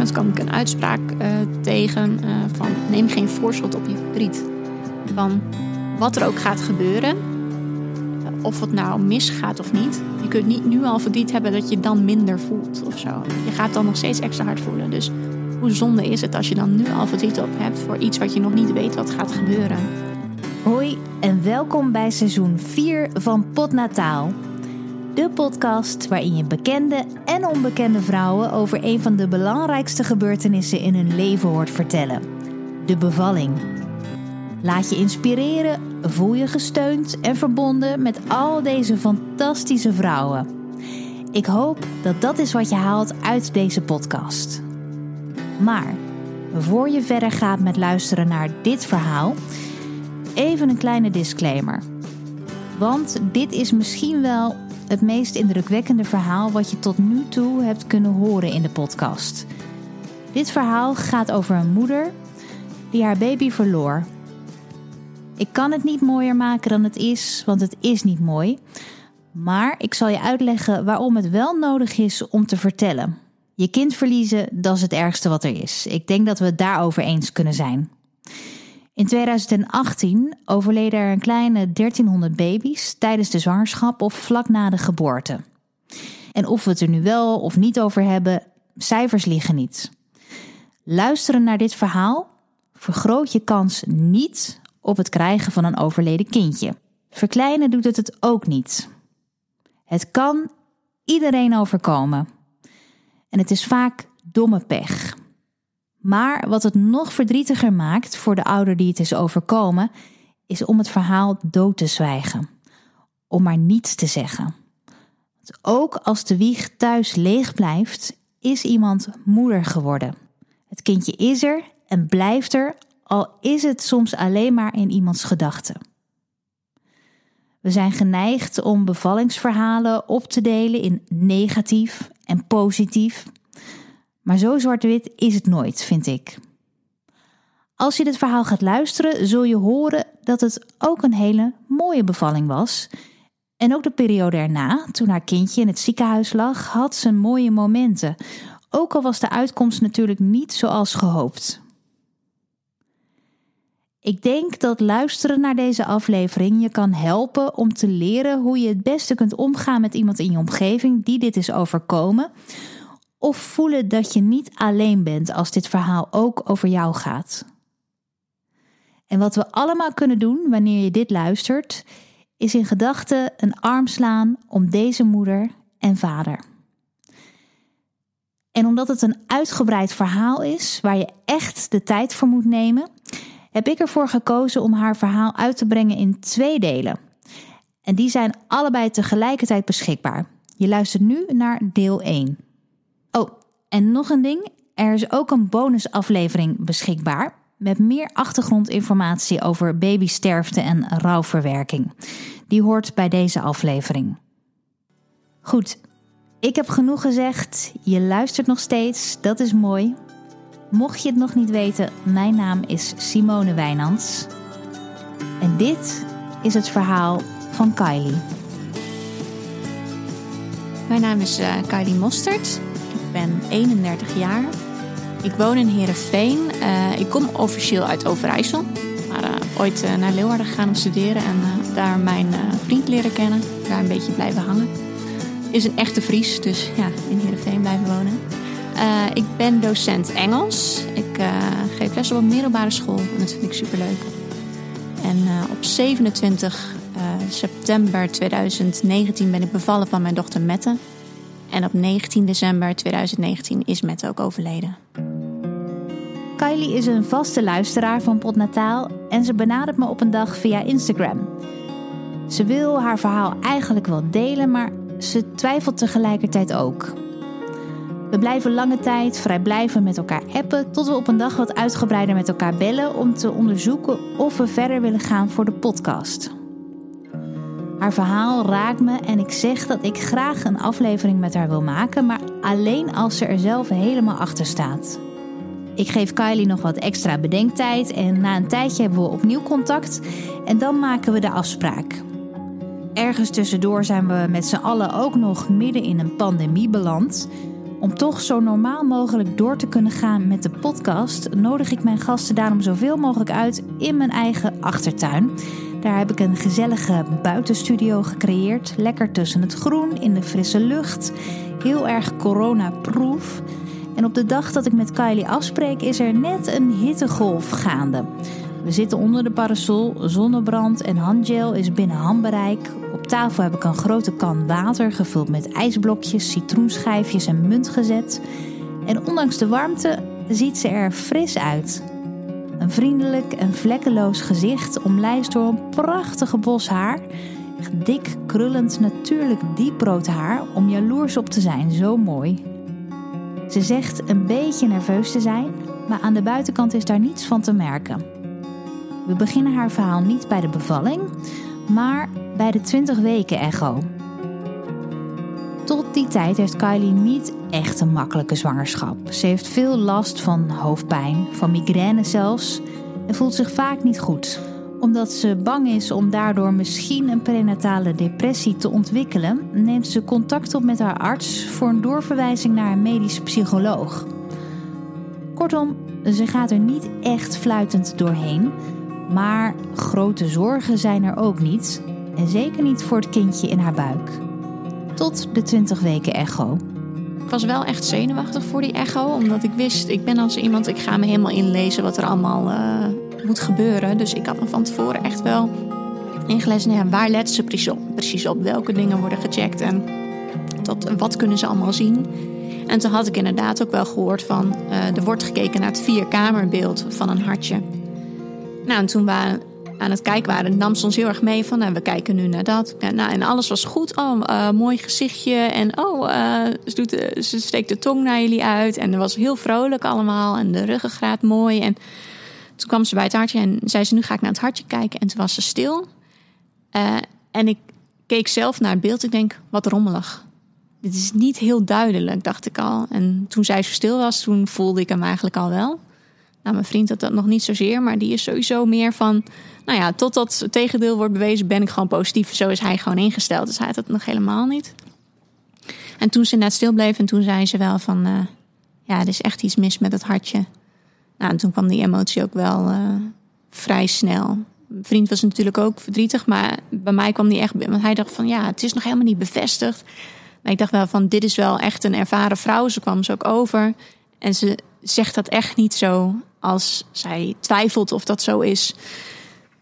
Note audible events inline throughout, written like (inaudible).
gegeven moment kwam ik een uitspraak uh, tegen uh, van neem geen voorschot op je verdriet. Van wat er ook gaat gebeuren, of het nou misgaat of niet. Je kunt niet nu al verdriet hebben dat je dan minder voelt of zo. Je gaat dan nog steeds extra hard voelen. Dus hoe zonde is het als je dan nu al verdriet op hebt voor iets wat je nog niet weet wat gaat gebeuren. Hoi en welkom bij seizoen 4 van Potnataal. De podcast waarin je bekende en onbekende vrouwen over een van de belangrijkste gebeurtenissen in hun leven hoort vertellen: de bevalling. Laat je inspireren, voel je gesteund en verbonden met al deze fantastische vrouwen. Ik hoop dat dat is wat je haalt uit deze podcast. Maar voor je verder gaat met luisteren naar dit verhaal, even een kleine disclaimer. Want dit is misschien wel het meest indrukwekkende verhaal wat je tot nu toe hebt kunnen horen in de podcast. Dit verhaal gaat over een moeder die haar baby verloor. Ik kan het niet mooier maken dan het is, want het is niet mooi. Maar ik zal je uitleggen waarom het wel nodig is om te vertellen. Je kind verliezen, dat is het ergste wat er is. Ik denk dat we het daarover eens kunnen zijn. In 2018 overleden er een kleine 1300 baby's tijdens de zwangerschap of vlak na de geboorte. En of we het er nu wel of niet over hebben, cijfers liggen niet. Luisteren naar dit verhaal vergroot je kans niet op het krijgen van een overleden kindje. Verkleinen doet het het ook niet. Het kan iedereen overkomen. En het is vaak domme pech. Maar wat het nog verdrietiger maakt voor de ouder die het is overkomen, is om het verhaal dood te zwijgen. Om maar niets te zeggen. Want ook als de wieg thuis leeg blijft, is iemand moeder geworden. Het kindje is er en blijft er, al is het soms alleen maar in iemands gedachten. We zijn geneigd om bevallingsverhalen op te delen in negatief en positief. Maar zo zwart-wit is het nooit, vind ik. Als je dit verhaal gaat luisteren, zul je horen dat het ook een hele mooie bevalling was. En ook de periode erna, toen haar kindje in het ziekenhuis lag, had ze mooie momenten. Ook al was de uitkomst natuurlijk niet zoals gehoopt. Ik denk dat luisteren naar deze aflevering je kan helpen om te leren hoe je het beste kunt omgaan met iemand in je omgeving die dit is overkomen of voelen dat je niet alleen bent als dit verhaal ook over jou gaat. En wat we allemaal kunnen doen wanneer je dit luistert, is in gedachten een arm slaan om deze moeder en vader. En omdat het een uitgebreid verhaal is waar je echt de tijd voor moet nemen, heb ik ervoor gekozen om haar verhaal uit te brengen in twee delen. En die zijn allebei tegelijkertijd beschikbaar. Je luistert nu naar deel 1. En nog een ding. Er is ook een bonusaflevering beschikbaar met meer achtergrondinformatie over babysterfte en rouwverwerking. Die hoort bij deze aflevering. Goed, ik heb genoeg gezegd. Je luistert nog steeds, dat is mooi. Mocht je het nog niet weten, mijn naam is Simone Wijnands. En dit is het verhaal van Kylie. Mijn naam is uh, Kylie Mostert ben 31 jaar. Ik woon in Heerenveen. Uh, ik kom officieel uit Overijssel. Maar uh, ooit uh, naar Leeuwarden gegaan om studeren en daar mijn vriend leren kennen. Daar een beetje blijven hangen. Is een echte Fries, dus ja, in Heerenveen blijven wonen. ik ben docent Engels. Ik geef les op een middelbare school en dat vind ik superleuk. En op 27 september 2019 ben ik bevallen van mijn dochter Mette. En op 19 december 2019 is Mette ook overleden. Kylie is een vaste luisteraar van Potnataal en ze benadert me op een dag via Instagram. Ze wil haar verhaal eigenlijk wel delen, maar ze twijfelt tegelijkertijd ook. We blijven lange tijd vrijblijven met elkaar appen, tot we op een dag wat uitgebreider met elkaar bellen om te onderzoeken of we verder willen gaan voor de podcast. Haar verhaal raakt me en ik zeg dat ik graag een aflevering met haar wil maken, maar alleen als ze er zelf helemaal achter staat. Ik geef Kylie nog wat extra bedenktijd en na een tijdje hebben we opnieuw contact en dan maken we de afspraak. Ergens tussendoor zijn we met z'n allen ook nog midden in een pandemie beland. Om toch zo normaal mogelijk door te kunnen gaan met de podcast, nodig ik mijn gasten daarom zoveel mogelijk uit in mijn eigen achtertuin. Daar heb ik een gezellige buitenstudio gecreëerd. Lekker tussen het groen, in de frisse lucht. Heel erg corona-proof. En op de dag dat ik met Kylie afspreek, is er net een hittegolf gaande. We zitten onder de parasol, zonnebrand en handgel is binnen handbereik. Op tafel heb ik een grote kan water gevuld met ijsblokjes, citroenschijfjes en munt gezet. En ondanks de warmte ziet ze er fris uit. Een vriendelijk en vlekkeloos gezicht omlijst door een prachtige bos haar. Dik, krullend, natuurlijk dieprood haar om jaloers op te zijn, zo mooi. Ze zegt een beetje nerveus te zijn, maar aan de buitenkant is daar niets van te merken. We beginnen haar verhaal niet bij de bevalling, maar bij de 20 weken echo. Tot die tijd heeft Kylie niet echt een makkelijke zwangerschap. Ze heeft veel last van hoofdpijn, van migraine zelfs, en voelt zich vaak niet goed. Omdat ze bang is om daardoor misschien een prenatale depressie te ontwikkelen, neemt ze contact op met haar arts voor een doorverwijzing naar een medisch psycholoog. Kortom, ze gaat er niet echt fluitend doorheen, maar grote zorgen zijn er ook niet. En zeker niet voor het kindje in haar buik. Tot de 20 weken echo. Ik was wel echt zenuwachtig voor die echo, omdat ik wist, ik ben als iemand, ik ga me helemaal inlezen wat er allemaal uh, moet gebeuren. Dus ik had me van tevoren echt wel ingelezen, ja, waar let ze precies op, precies op, welke dingen worden gecheckt en tot, wat kunnen ze allemaal zien. En toen had ik inderdaad ook wel gehoord van, uh, er wordt gekeken naar het vierkamerbeeld van een hartje. Nou, en toen we aan het kijken waren, nam ze ons heel erg mee van, nou, we kijken nu naar dat. Nou, en alles was goed. Oh, uh, mooi gezichtje. En oh, uh, ze, doet, uh, ze steekt de tong naar jullie uit. En er was heel vrolijk allemaal. En de ruggengraat mooi. En toen kwam ze bij het hartje en zei ze, nu ga ik naar het hartje kijken. En toen was ze stil. en ik keek zelf naar het beeld. Ik denk, wat rommelig. Dit is niet heel duidelijk, dacht ik al. En toen zij zo stil was, toen voelde ik hem eigenlijk al wel. Nou, mijn vriend had dat nog niet zozeer, maar die is sowieso meer van... Nou ja, totdat het tegendeel wordt bewezen, ben ik gewoon positief. Zo is hij gewoon ingesteld. Dus hij had het nog helemaal niet. En toen ze net stil bleef en toen zei ze wel van... Uh, ja, er is echt iets mis met het hartje. Nou, en toen kwam die emotie ook wel uh, vrij snel. Mijn vriend was natuurlijk ook verdrietig, maar bij mij kwam die echt... Want hij dacht van, ja, het is nog helemaal niet bevestigd. Maar ik dacht wel van, dit is wel echt een ervaren vrouw. Ze kwam ze ook over. En ze zegt dat echt niet zo als zij twijfelt of dat zo is,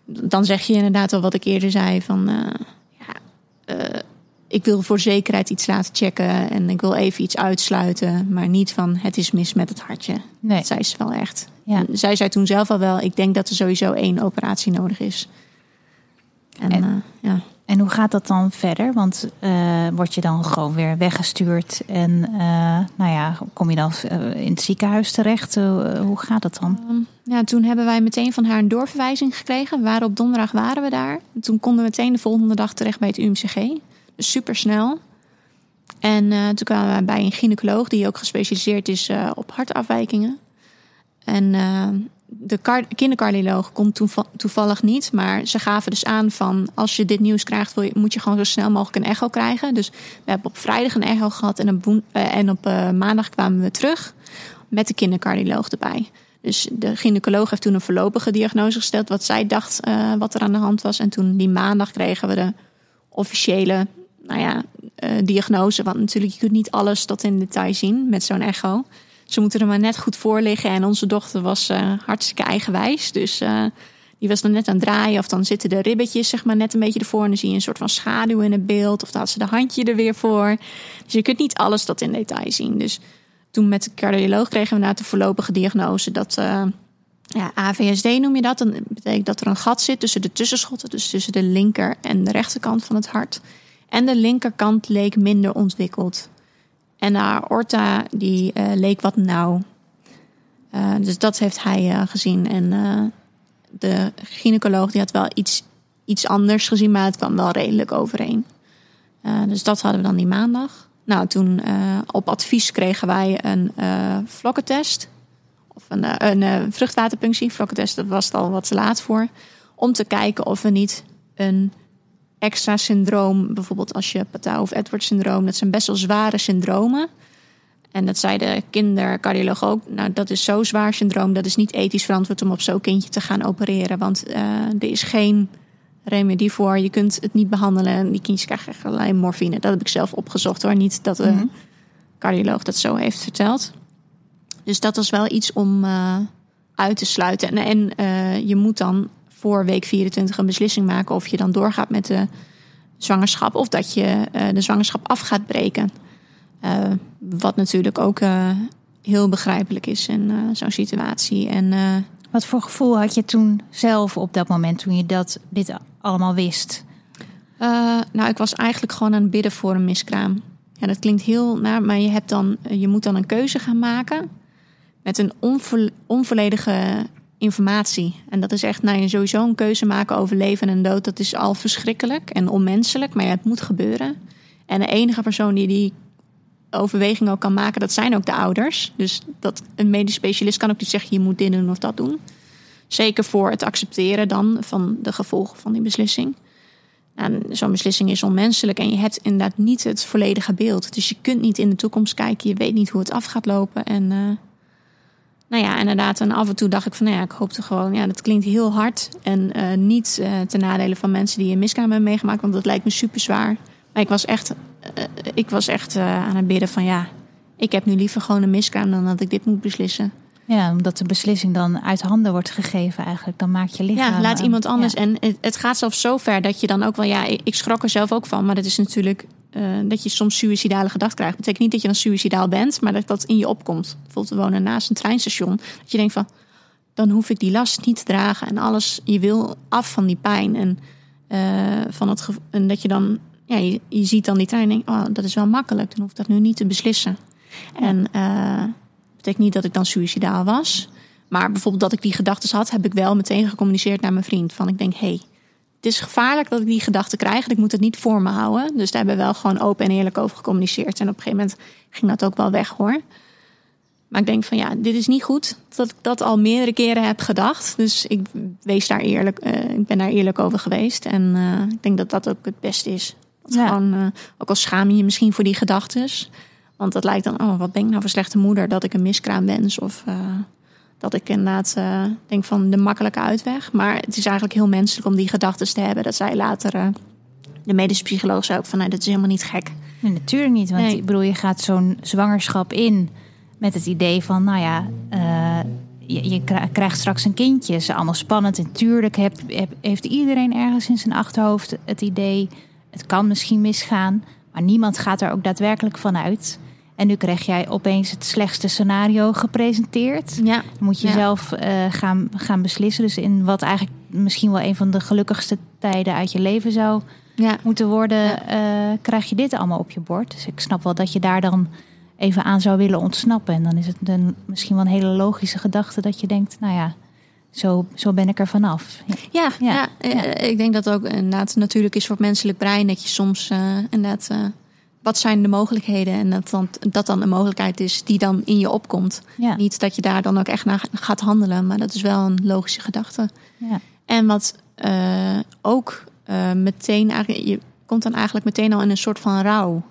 dan zeg je inderdaad al wat ik eerder zei: van uh, ja, uh, ik wil voor zekerheid iets laten checken en ik wil even iets uitsluiten, maar niet van het is mis met het hartje. Nee. Dat zei ze wel echt. Ja. zij zei toen zelf al wel: ik denk dat er sowieso één operatie nodig is. En, en uh, ja. En hoe gaat dat dan verder? Want uh, word je dan gewoon weer weggestuurd en uh, nou ja, kom je dan uh, in het ziekenhuis terecht? hoe gaat dat dan? Um, ja, toen hebben wij meteen van haar een doorverwijzing gekregen. We waren op donderdag waren we daar. Toen konden we meteen de volgende dag terecht bij het UMCG. Dus super snel. En toen kwamen we bij een gynaecoloog die ook gespecialiseerd is op hartafwijkingen. En de kindercardioloog komt toevallig niet. Maar ze gaven dus aan van als je dit nieuws krijgt, wil je, moet je gewoon zo snel mogelijk een echo krijgen. Dus we hebben op vrijdag een echo gehad en op, uh, en op uh, maandag kwamen we terug met de kindercardioloog erbij. Dus de gynaecoloog heeft toen een voorlopige diagnose gesteld, wat zij dacht uh, wat er aan de hand was. En toen die maandag kregen we de officiële nou ja, diagnose. Want natuurlijk, je kunt niet alles tot in detail zien met zo'n echo. Ze moeten er maar net goed voor liggen. En onze dochter was uh, hartstikke eigenwijs. Dus uh, die was dan net aan het draaien. Of dan zitten de ribbetjes zeg maar, net een beetje ervoor. En dan zie je een soort van schaduw in het beeld. Of dan had ze de handje er weer voor. Dus je kunt niet alles tot in detail zien. Dus toen met de cardioloog kregen we na de voorlopige diagnose dat... Uh, ja, AVSD noem je dat. Dan betekent dat er een gat zit tussen de tussenschotten. Dus tussen de linker en de rechterkant van het hart. En de linkerkant leek minder ontwikkeld. En haar aorta die uh, leek wat nauw. Uh, dus dat heeft hij gezien. En de gynaecoloog die had wel iets, iets anders gezien, maar het kwam wel redelijk overeen. dus dat hadden we dan die maandag. Nou, toen op advies kregen wij een vlokkentest. Of een, een vruchtwaterpunctie. Vlokkentest, dat was het al wat te laat voor. Om te kijken of we niet een extra syndroom, bijvoorbeeld als je Patau of Edwards syndroom, dat zijn best wel zware syndromen. En dat zei de kindercardioloog ook. Nou, dat is zo zwaar syndroom. Dat is niet ethisch verantwoord om op zo'n kindje te gaan opereren. Want uh, er is geen remedie voor. Je kunt het niet behandelen. En die kindjes krijgen alleen morfine. Dat heb ik zelf opgezocht hoor. Niet dat de mm cardioloog dat zo heeft verteld. Dus dat was wel iets om uh, uit te sluiten. En, en uh, je moet dan voor week 24 een beslissing maken of je dan doorgaat met de zwangerschap of dat je uh, de zwangerschap af gaat breken. wat natuurlijk ook heel begrijpelijk is in zo'n situatie. En, wat voor gevoel had je toen zelf op dat moment toen je dat, dit allemaal wist? nou, ik was eigenlijk gewoon aan het bidden voor een miskraam. Ja, dat klinkt heel naar, maar je, hebt dan, je moet dan een keuze gaan maken met een onvolledige informatie. En dat is echt, nou, je sowieso een keuze maken over leven en dood. Dat is al verschrikkelijk en onmenselijk, maar ja, het moet gebeuren. En de enige persoon die die overweging ook kan maken, dat zijn ook de ouders. Dus dat een medisch specialist kan ook niet zeggen, je moet dit doen of dat doen. Zeker voor het accepteren dan van de gevolgen van die beslissing. Nou, zo'n beslissing is onmenselijk en je hebt inderdaad niet het volledige beeld. Dus je kunt niet in de toekomst kijken, je weet niet hoe het af gaat lopen. En uh, nou ja, inderdaad. En af en toe dacht ik van, nou ja, ik hoopte gewoon, ja, dat klinkt heel hard. En uh, niet uh, ten nadele van mensen die een miskraam hebben meegemaakt, want dat lijkt me super zwaar. Maar ik was echt, uh, ik was echt aan het bidden van, ja, ik heb nu liever gewoon een miskraam dan dat ik dit moet beslissen. Ja, omdat de beslissing dan uit handen wordt gegeven eigenlijk. Dan maak je lichaam... Ja, laat iemand anders. En het, het, gaat zelfs zo ver dat je dan ook wel... Ja, ik schrok er zelf ook van. Maar dat is natuurlijk uh, dat je soms suïcidale gedachten krijgt. Dat betekent niet dat je dan suïcidaal bent. Maar dat dat in je opkomt. Bijvoorbeeld we wonen naast een treinstation. Dat je denkt van... Dan hoef ik die last niet te dragen. En alles... Je wil af van die pijn. En, uh, van het en dat je dan... Ja, je, je ziet dan die trein en denkt... Oh, dat is wel makkelijk. Dan hoef ik dat nu niet te beslissen. En... Uh, betekent niet dat ik dan suicidaal was. Maar bijvoorbeeld dat ik die gedachten had, heb ik wel meteen gecommuniceerd naar mijn vriend. Van ik denk, hé, hey, het is gevaarlijk dat ik die gedachten krijg. En ik moet het niet voor me houden. Dus daar hebben we wel gewoon open en eerlijk over gecommuniceerd. En op een gegeven moment ging dat ook wel weg hoor. Maar ik denk van ja, dit is niet goed dat ik dat al meerdere keren heb gedacht. Dus ik wees daar eerlijk, uh, ik ben daar eerlijk over geweest. En uh, ik denk dat dat ook het beste is. Ja. Gewoon, uh, ook al schaam je je misschien voor die gedachten. Want dat lijkt dan, oh, wat ben ik nou voor slechte moeder dat ik een miskraam wens. Of uh, dat ik inderdaad uh, denk van de makkelijke uitweg. Maar het is eigenlijk heel menselijk om die gedachten te hebben. Dat zij later, uh, de medische psycholoog zei ook van, nou, dat is helemaal niet gek. Nee, natuurlijk niet. Want nee. ik bedoel, je gaat zo'n zwangerschap in met het idee van, nou ja, je, je, krijgt straks een kindje. Het is allemaal spannend. En tuurlijk heb, heb, heeft iedereen ergens in zijn achterhoofd het idee, het kan misschien misgaan. Maar niemand gaat er ook daadwerkelijk van uit. En nu krijg jij opeens het slechtste scenario gepresenteerd. Ja. Dan moet je ja. zelf uh, gaan, gaan beslissen. Dus in wat eigenlijk misschien wel een van de gelukkigste tijden uit je leven zou ja. moeten worden, ja. uh, krijg je dit allemaal op je bord. Dus ik snap wel dat je daar dan even aan zou willen ontsnappen. En dan is het een, misschien wel een hele logische gedachte dat je denkt, nou ja, zo, zo ben ik er vanaf. Ja, ja, ja, ik denk dat ook inderdaad natuurlijk is voor het menselijk brein dat je soms uh, inderdaad wat zijn de mogelijkheden? En dat dan, dat dan een mogelijkheid is die dan in je opkomt. Ja. Niet dat je daar dan ook echt naar gaat handelen, maar dat is wel een logische gedachte. Ja. En wat uh, ook uh, meteen eigenlijk, je komt dan eigenlijk meteen al in een soort van rouw.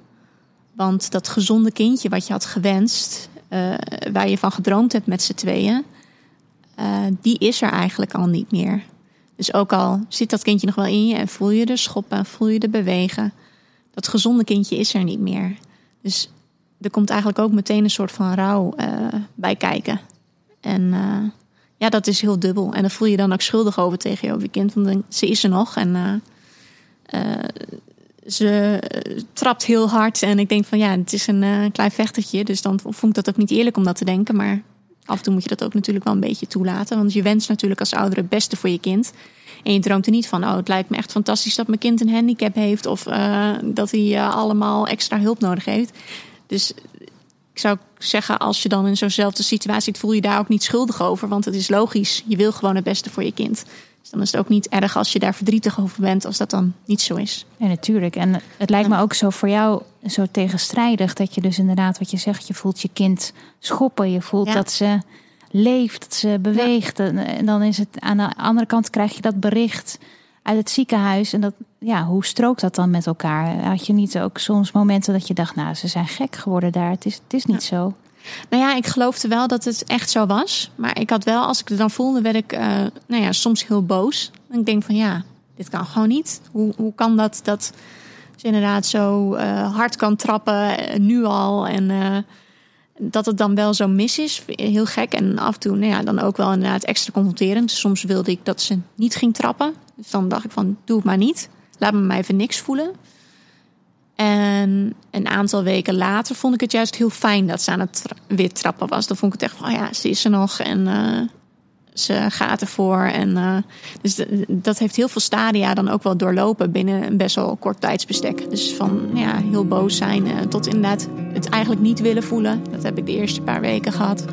Want dat gezonde kindje wat je had gewenst, uh, waar je van gedroomd hebt met z'n tweeën, die is er eigenlijk al niet meer. Dus ook al zit dat kindje nog wel in je en voel je de schoppen, voel je de bewegen dat gezonde kindje is er niet meer. Dus er komt eigenlijk ook meteen een soort van rouw uh, bij kijken. En uh, ja, dat is heel dubbel. En dan voel je dan ook schuldig over tegen je, over je kind. Want ze is er nog en uh, ze trapt heel hard. En ik denk van ja, het is een klein vechtertje. Dus dan vond ik dat ook niet eerlijk om dat te denken. Maar af en toe moet je dat ook natuurlijk wel een beetje toelaten. Want je wenst natuurlijk als ouder het beste voor je kind. En je droomt er niet van, oh, het lijkt me echt fantastisch dat mijn kind een handicap heeft of uh, dat hij uh, allemaal extra hulp nodig heeft. Dus ik zou zeggen, als je dan in zo'nzelfde situatie zit, voel je daar ook niet schuldig over, want het is logisch. Je wil gewoon het beste voor je kind. Dus dan is het ook niet erg als je daar verdrietig over bent, als dat dan niet zo is. Ja, natuurlijk. En het lijkt me ook zo voor jou zo tegenstrijdig dat je dus inderdaad wat je zegt, je voelt je kind schoppen, je voelt ja. dat ze leeft, dat ze beweegt. Ja. En dan is het aan de andere kant krijg je dat bericht uit het ziekenhuis. En dat ja, hoe strookt dat dan met elkaar? Had je niet ook soms momenten dat je dacht, nou, ze zijn gek geworden daar. Het is, het is niet zo. Nou ja, ik geloofde wel dat het echt zo was. Maar ik had wel, als ik het dan voelde, werd ik uh, nou ja, soms heel boos. En ik denk van ja, dit kan gewoon niet. Hoe, hoe kan dat dat ze inderdaad zo uh, hard kan trappen, uh, nu al. En dat het dan wel zo mis is. Heel gek. En af en toe, nou ja, dan ook wel inderdaad extra confronterend. Dus soms wilde ik dat ze niet ging trappen. Dus dan dacht ik van, doe het maar niet. Laat me maar even niks voelen. En een aantal weken later vond ik het juist heel fijn dat ze aan het weer trappen was. Dan vond ik het echt van, oh ja, ze is er nog en uh, ze gaat ervoor. En, uh, dus dat heeft heel veel stadia dan ook wel doorlopen binnen een best wel kort tijdsbestek. Dus van ja, heel boos zijn uh, tot inderdaad het eigenlijk niet willen voelen. Dat heb ik de eerste paar weken gehad.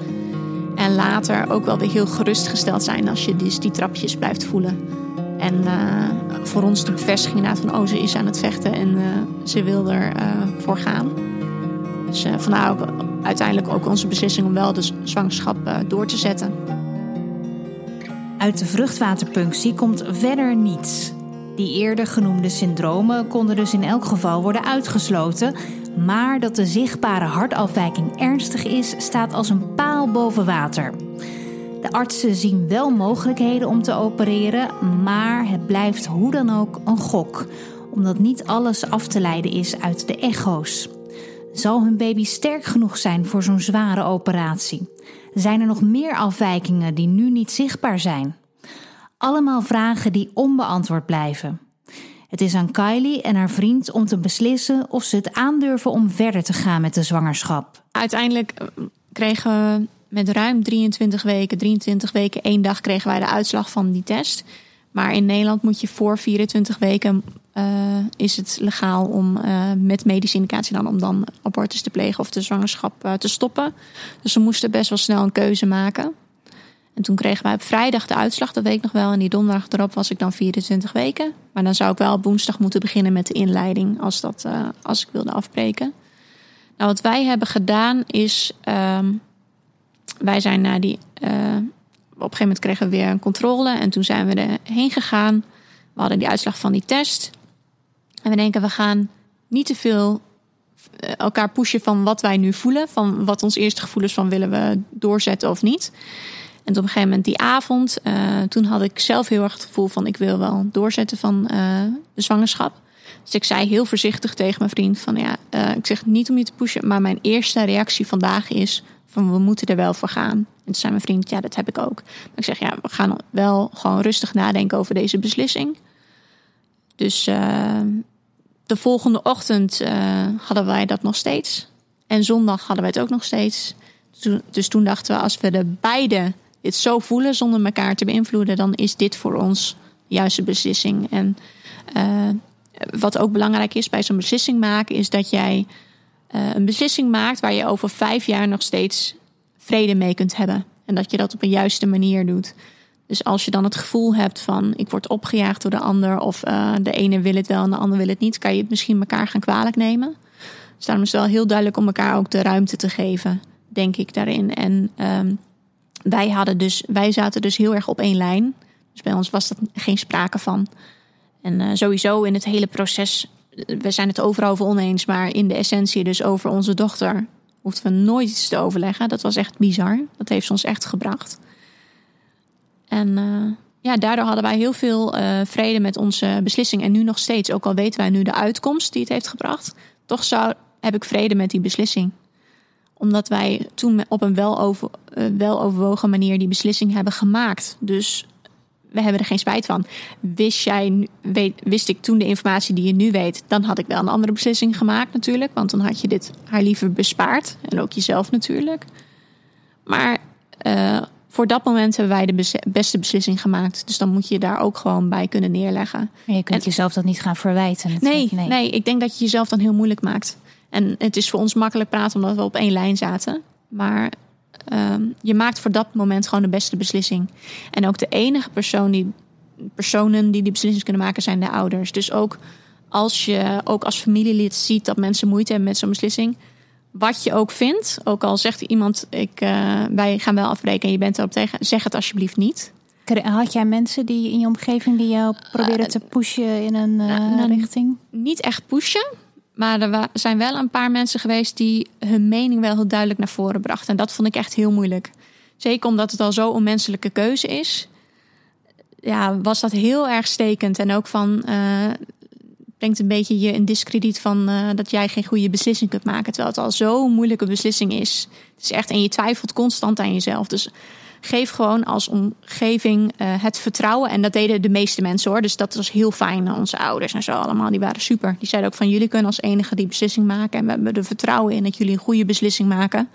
En later ook wel weer heel gerustgesteld zijn als je dus die trapjes blijft voelen. En uh, voor ons de bevestiging inderdaad van... oh, ze is aan het vechten en ze wil er uh, voor gaan. Dus vandaar ook uiteindelijk ook onze beslissing... om wel de zwangerschap door te zetten. Uit de vruchtwaterpunctie komt verder niets. Die eerder genoemde syndromen konden dus in elk geval worden uitgesloten... maar dat de zichtbare hartafwijking ernstig is... staat als een paal boven water... De artsen zien wel mogelijkheden om te opereren, maar het blijft hoe dan ook een gok, omdat niet alles af te leiden is uit de echo's. Zal hun baby sterk genoeg zijn voor zo'n zware operatie? Zijn er nog meer afwijkingen die nu niet zichtbaar zijn? Allemaal vragen die onbeantwoord blijven. Het is aan Kylie en haar vriend om te beslissen of ze het aandurven om verder te gaan met de zwangerschap. Uiteindelijk eh, kregen we met ruim 23 weken, 23 weken, één dag kregen wij de uitslag van die test. Maar in Nederland moet je voor 24 weken is het legaal om uh, met medische indicatie dan om dan abortus te plegen of de zwangerschap uh, te stoppen. Dus we moesten best wel snel een keuze maken. En toen kregen wij op vrijdag de uitslag, dat weet ik nog wel. En die donderdag erop was ik dan 24 weken. Maar dan zou ik wel op woensdag moeten beginnen met de inleiding als, dat, als ik wilde afbreken. Nou, wat wij hebben gedaan is. Ehm, wij zijn naar die. Op een gegeven moment kregen we weer een controle. En toen zijn we erheen gegaan. We hadden die uitslag van die test. En we denken, we gaan niet te veel eh, elkaar pushen van wat wij nu voelen. Van wat ons eerste gevoel is van willen we doorzetten of niet. En op een gegeven moment die avond, uh, toen had ik zelf heel erg het gevoel van ik wil wel doorzetten van uh, de zwangerschap. Dus ik zei heel voorzichtig tegen mijn vriend van ja, ik zeg niet om je te pushen, maar mijn eerste reactie vandaag is van we moeten er wel voor gaan. En toen zei mijn vriend, ja, dat heb ik ook. Maar ik zeg, ja, we gaan wel gewoon rustig nadenken over deze beslissing. Dus uh, de volgende ochtend uh, hadden wij dat nog steeds. En zondag hadden wij het ook nog steeds. Dus toen dachten we, als we de beide dit zo voelen zonder elkaar te beïnvloeden, dan is dit voor ons de juiste beslissing. En uh, wat ook belangrijk is bij zo'n beslissing maken, is dat jij een beslissing maakt waar je over vijf jaar nog steeds vrede mee kunt hebben. En dat je dat op een juiste manier doet. Dus als je dan het gevoel hebt van ik word opgejaagd door de ander of uh, de ene wil het wel en de ander wil het niet, kan je het misschien elkaar gaan kwalijk nemen. Dus daarom is het wel heel duidelijk om elkaar ook de ruimte te geven, denk ik daarin. En um, wij hadden dus, wij zaten dus heel erg op één lijn. Dus bij ons was dat geen sprake van. En uh, sowieso in het hele proces we zijn het overal over oneens, maar in de essentie dus over onze dochter hoefden we nooit iets te overleggen. Dat was echt bizar. Dat heeft ons echt gebracht. En uh, ja, daardoor hadden wij heel veel uh, vrede met onze beslissing. En nu nog steeds, ook al weten wij nu de uitkomst die het heeft gebracht, toch zou, heb ik vrede met die beslissing. Omdat wij toen op een wel, over, uh, wel overwogen manier die beslissing hebben gemaakt. Dus we hebben er geen spijt van. Wist, jij, wist ik toen de informatie die je nu weet, dan had ik wel een andere beslissing gemaakt natuurlijk. Want dan had je dit haar liever bespaard. En ook jezelf natuurlijk. Maar voor dat moment hebben wij de beste beslissing gemaakt. Dus dan moet je daar ook gewoon bij kunnen neerleggen. En je kunt en, jezelf dat niet gaan verwijten. Nee, nee, nee, ik denk dat je jezelf dan heel moeilijk maakt. En het is voor ons makkelijk praten omdat we op één lijn zaten. Maar um, je maakt voor dat moment gewoon de beste beslissing. En ook de enige persoon die, personen die die beslissing kunnen maken zijn de ouders. Dus ook als je ook als familielid ziet dat mensen moeite hebben met zo'n beslissing. Wat je ook vindt, ook al zegt iemand: ik, uh, wij gaan wel afbreken en je bent erop tegen, zeg het alsjeblieft niet. Had jij mensen die in je omgeving die jou probeerden te pushen in een uh, richting? Niet echt pushen. Maar er zijn wel een paar mensen geweest die hun mening wel heel duidelijk naar voren brachten. En dat vond ik echt heel moeilijk. Zeker omdat het al zo onmenselijke keuze is. Ja, was dat heel erg stekend. En ook van, brengt een beetje je in discrediet van uh, dat jij geen goede beslissing kunt maken. Terwijl het al zo'n moeilijke beslissing is. Het is echt, en je twijfelt constant aan jezelf. Dus geef gewoon als omgeving uh, het vertrouwen. En dat deden de meeste mensen hoor. Dus dat was heel fijn. Onze ouders en zo allemaal, die waren super. Die zeiden ook van jullie kunnen als enige die beslissing maken. En we hebben er vertrouwen in dat jullie een goede beslissing maken.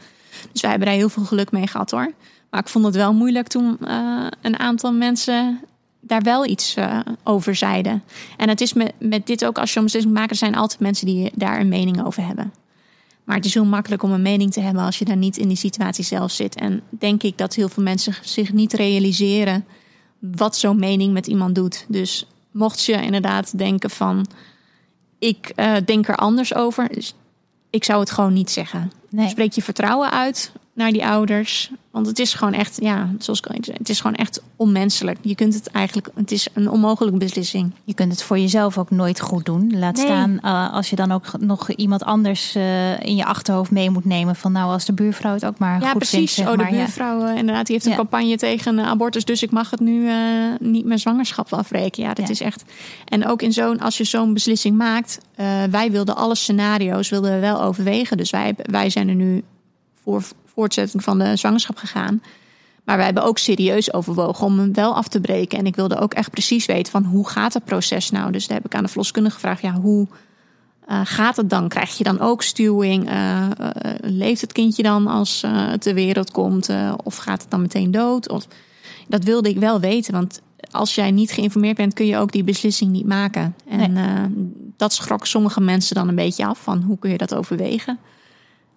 Dus wij hebben daar heel veel geluk mee gehad hoor. Maar ik vond het wel moeilijk toen een aantal mensen daar wel iets uh, over zeiden. En het is met, met dit ook, als je een beslissing maakt, er zijn altijd mensen die daar een mening over hebben. Maar het is heel makkelijk om een mening te hebben als je daar niet in die situatie zelf zit. En denk ik dat heel veel mensen zich niet realiseren wat zo'n mening met iemand doet. Dus mocht je inderdaad denken van, ik uh, denk er anders over, dus ik zou het gewoon niet zeggen. Nee. Spreek je vertrouwen uit naar die ouders. Want het is gewoon echt, ja, zoals ik het is gewoon echt onmenselijk. Je kunt het eigenlijk, het is een onmogelijke beslissing. Je kunt het voor jezelf ook nooit goed doen. Laat staan uh, als je dan ook nog iemand anders uh, in je achterhoofd mee moet nemen. Van nou, als de buurvrouw het ook maar ja, goed precies. vindt. oh, de buurvrouw, ja. inderdaad, die heeft een ja. campagne tegen abortus. Dus ik mag het nu uh, niet mijn zwangerschap afbreken. Ja, dat is echt. En ook in zo'n, als je zo'n beslissing maakt. wij wilden alle scenario's wilden we wel overwegen. Dus wij, wij zijn er nu voor voortzetting van de zwangerschap gegaan. Maar wij hebben ook serieus overwogen om hem wel af te breken. En ik wilde ook echt precies weten van hoe gaat het proces nou. Dus daar heb ik aan de verloskundige gevraagd, ja, hoe uh, gaat het dan? Krijg je dan ook stuwing? Uh, uh, leeft het kindje dan als het ter wereld komt? of gaat het dan meteen dood? Of, dat wilde ik wel weten, want als jij niet geïnformeerd bent, kun je ook die beslissing niet maken. En nee. dat schrok sommige mensen dan een beetje af van hoe kun je dat overwegen?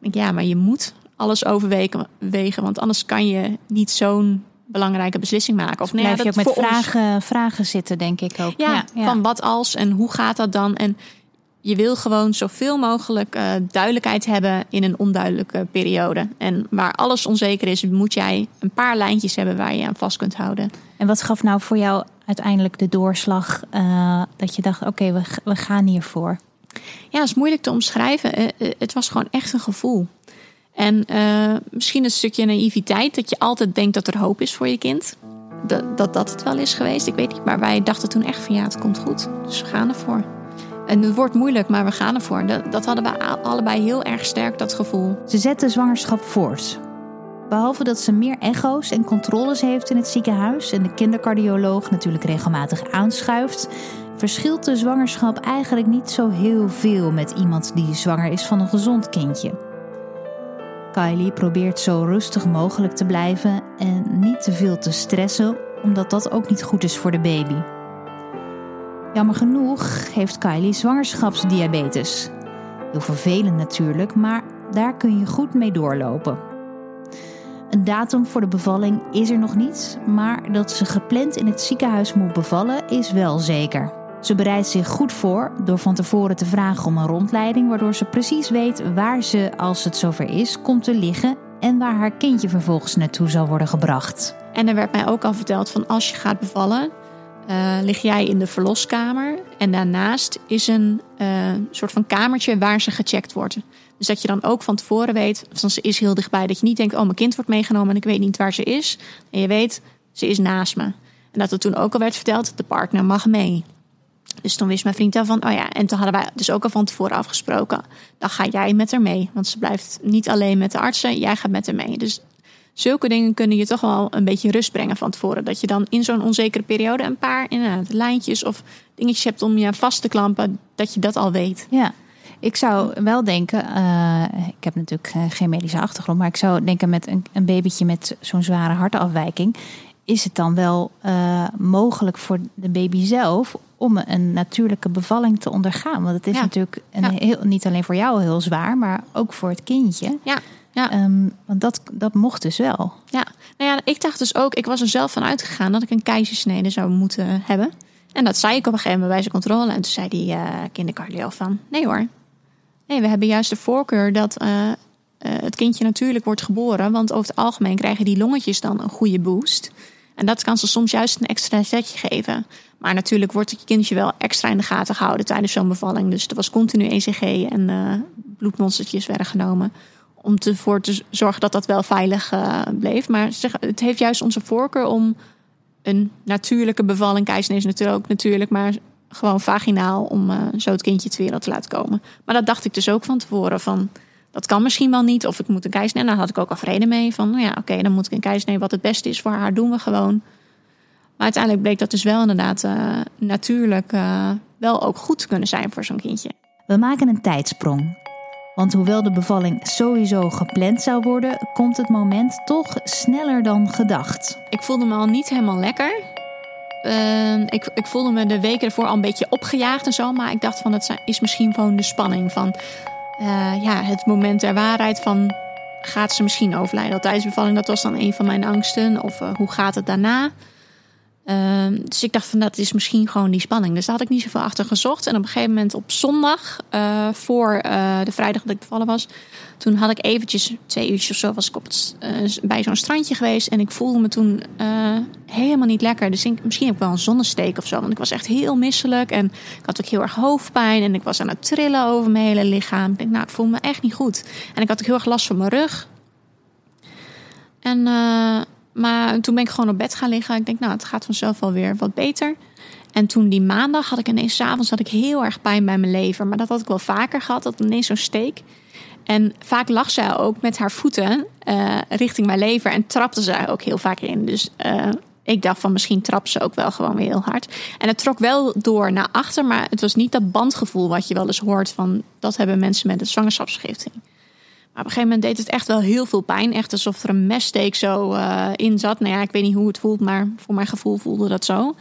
Ik denk, ja, maar je moet alles overwegen, wegen, want anders kan je niet zo'n belangrijke beslissing maken. Of nee, blijf je ook met vragen, ons... vragen zitten, denk ik ook. Ja, ja, van wat als en hoe gaat dat dan? En je wil gewoon zoveel mogelijk uh, duidelijkheid hebben in een onduidelijke periode. En waar alles onzeker is, moet jij een paar lijntjes hebben waar je aan vast kunt houden. En wat gaf nou voor jou uiteindelijk de doorslag uh, dat je dacht: oké, okay, we, we gaan hiervoor? Ja, het is moeilijk te omschrijven. Uh, het was gewoon echt een gevoel. En uh, misschien een stukje naïviteit, dat je altijd denkt dat er hoop is voor je kind. Dat, dat dat het wel is geweest, ik weet niet. Maar wij dachten toen echt van ja, het komt goed. Dus we gaan ervoor. En het wordt moeilijk, maar we gaan ervoor. Dat, dat hadden we allebei heel erg sterk, dat gevoel. Ze zet de zwangerschap voort. Behalve dat ze meer echo's en controles heeft in het ziekenhuis en de kindercardioloog natuurlijk regelmatig aanschuift, verschilt de zwangerschap eigenlijk niet zo heel veel met iemand die zwanger is van een gezond kindje. Kylie probeert zo rustig mogelijk te blijven en niet te veel te stressen, omdat dat ook niet goed is voor de baby. Jammer genoeg heeft Kylie zwangerschapsdiabetes. Heel vervelend natuurlijk, maar daar kun je goed mee doorlopen. Een datum voor de bevalling is er nog niet, maar dat ze gepland in het ziekenhuis moet bevallen is wel zeker. Ze bereidt zich goed voor door van tevoren te vragen om een rondleiding, waardoor ze precies weet waar ze, als het zover is, komt te liggen en waar haar kindje vervolgens naartoe zal worden gebracht. En er werd mij ook al verteld van als je gaat bevallen, uh, lig jij in de verloskamer en daarnaast is een uh, soort van kamertje waar ze gecheckt wordt. Dus dat je dan ook van tevoren weet, van ze is heel dichtbij, dat je niet denkt, oh mijn kind wordt meegenomen en ik weet niet waar ze is. En je weet, ze is naast me. En dat er toen ook al werd verteld, de partner mag mee. Dus toen wist mijn vriend daarvan, oh ja, en toen hadden wij dus ook al van tevoren afgesproken. Dan ga jij met haar mee. Want ze blijft niet alleen met de artsen, jij gaat met haar mee. Dus zulke dingen kunnen je toch wel een beetje rust brengen van tevoren. Dat je dan in zo'n onzekere periode een paar inderdaad, lijntjes of dingetjes hebt om je vast te klampen, dat je dat al weet. Ja. Ik zou wel denken, uh, ik heb natuurlijk geen medische achtergrond, maar ik zou denken met een, een babytje met zo'n zware hartafwijking, is het dan wel uh, mogelijk voor de baby zelf om een natuurlijke bevalling te ondergaan. Want het is natuurlijk een ja. heel, niet alleen voor jou heel zwaar, maar ook voor het kindje. Ja. Ja. Um, want dat, dat mocht dus wel. Ja, nou ja, ik dacht dus ook, ik was er zelf van uitgegaan dat ik een keizersnede zou moeten hebben. En dat zei ik op een gegeven moment bij zijn controle. En toen zei die uh, kindercardio van, nee hoor. Nee, we hebben juist de voorkeur dat uh, uh, het kindje natuurlijk wordt geboren. Want over het algemeen krijgen die longetjes dan een goede boost. En dat kan ze soms juist een extra zetje geven. Maar natuurlijk wordt het kindje wel extra in de gaten gehouden tijdens zo'n bevalling. Dus er was continu ECG en uh, bloedmonstertjes werden genomen. Om ervoor te zorgen dat dat wel veilig uh, bleef. Maar zeg, het heeft juist onze voorkeur om een natuurlijke bevalling. Keizersnee is natuurlijk ook natuurlijk, maar gewoon vaginaal om uh, zo het kindje ter wereld te laten komen. Maar dat dacht ik dus ook van tevoren van dat kan misschien wel niet. Of ik moet een keizersnee. En daar had ik ook al vrede mee. Van nou ja, oké, dan moet ik een keizersnee. Wat het beste is voor haar, doen we gewoon. Maar uiteindelijk bleek dat dus wel inderdaad uh, natuurlijk uh, wel ook goed te kunnen zijn voor zo'n kindje. We maken een tijdsprong. Want hoewel de bevalling sowieso gepland zou worden, komt het moment toch sneller dan gedacht. Ik voelde me al niet helemaal lekker. Uh, ik, ik voelde me de weken ervoor al een beetje opgejaagd en zo. Maar ik dacht van het is misschien gewoon de spanning van uh, ja, het moment der waarheid van gaat ze misschien overlijden tijdens bevalling. Dat was dan een van mijn angsten. Of uh, hoe gaat het daarna? Uh, dus ik dacht van dat is misschien gewoon die spanning. Dus daar had ik niet zoveel achter gezocht. En op een gegeven moment op zondag, uh, voor uh, de vrijdag dat ik bevallen was, toen had ik eventjes twee uurtjes of zo was ik het, bij zo'n strandje geweest. En ik voelde me toen helemaal niet lekker. Dus ik, misschien heb ik wel een zonnesteek of zo. Want ik was echt heel misselijk. En ik had ook heel erg hoofdpijn. En ik was aan het trillen over mijn hele lichaam. Ik denk, nou, ik voel me echt niet goed. En ik had ook heel erg last van mijn rug. En maar toen ben ik gewoon op bed gaan liggen. Ik denk, nou, het gaat vanzelf wel weer wat beter. En toen die maandag had ik ineens, s'avonds had ik heel erg pijn bij mijn lever. Maar dat had ik wel vaker gehad, dat ineens zo'n steek. En vaak lag zij ook met haar voeten uh, richting mijn lever en trapte zij ook heel vaak in. Dus uh, ik dacht van misschien trapt ze ook wel gewoon weer heel hard. En het trok wel door naar achter, maar het was niet dat bandgevoel wat je wel eens hoort van dat hebben mensen met een zwangerschapsvergiftiging. Op een gegeven moment deed het echt wel heel veel pijn. Echt alsof er een messteek zo uh, in zat. Nou ja, ik weet niet hoe het voelt, maar voor mijn gevoel voelde dat zo.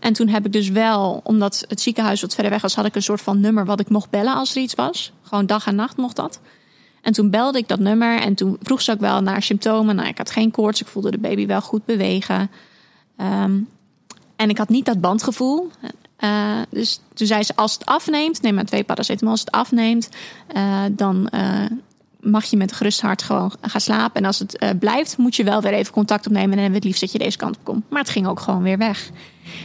En toen heb ik dus wel, omdat het ziekenhuis wat verder weg was, had ik een soort van nummer wat ik mocht bellen als er iets was. Gewoon dag en nacht mocht dat. En toen belde ik dat nummer en toen vroeg ze ook wel naar symptomen. Nou, ik had geen koorts, ik voelde de baby wel goed bewegen. Um, en ik had niet dat bandgevoel. Uh, dus toen zei ze, als het afneemt, neem maar twee paracetamol. Als het afneemt, uh, dan mag je met gerust hart gewoon gaan slapen. En als het uh, blijft, moet je wel weer even contact opnemen. En dan hebben we het liefst dat je deze kant op komt. Maar het ging ook gewoon weer weg.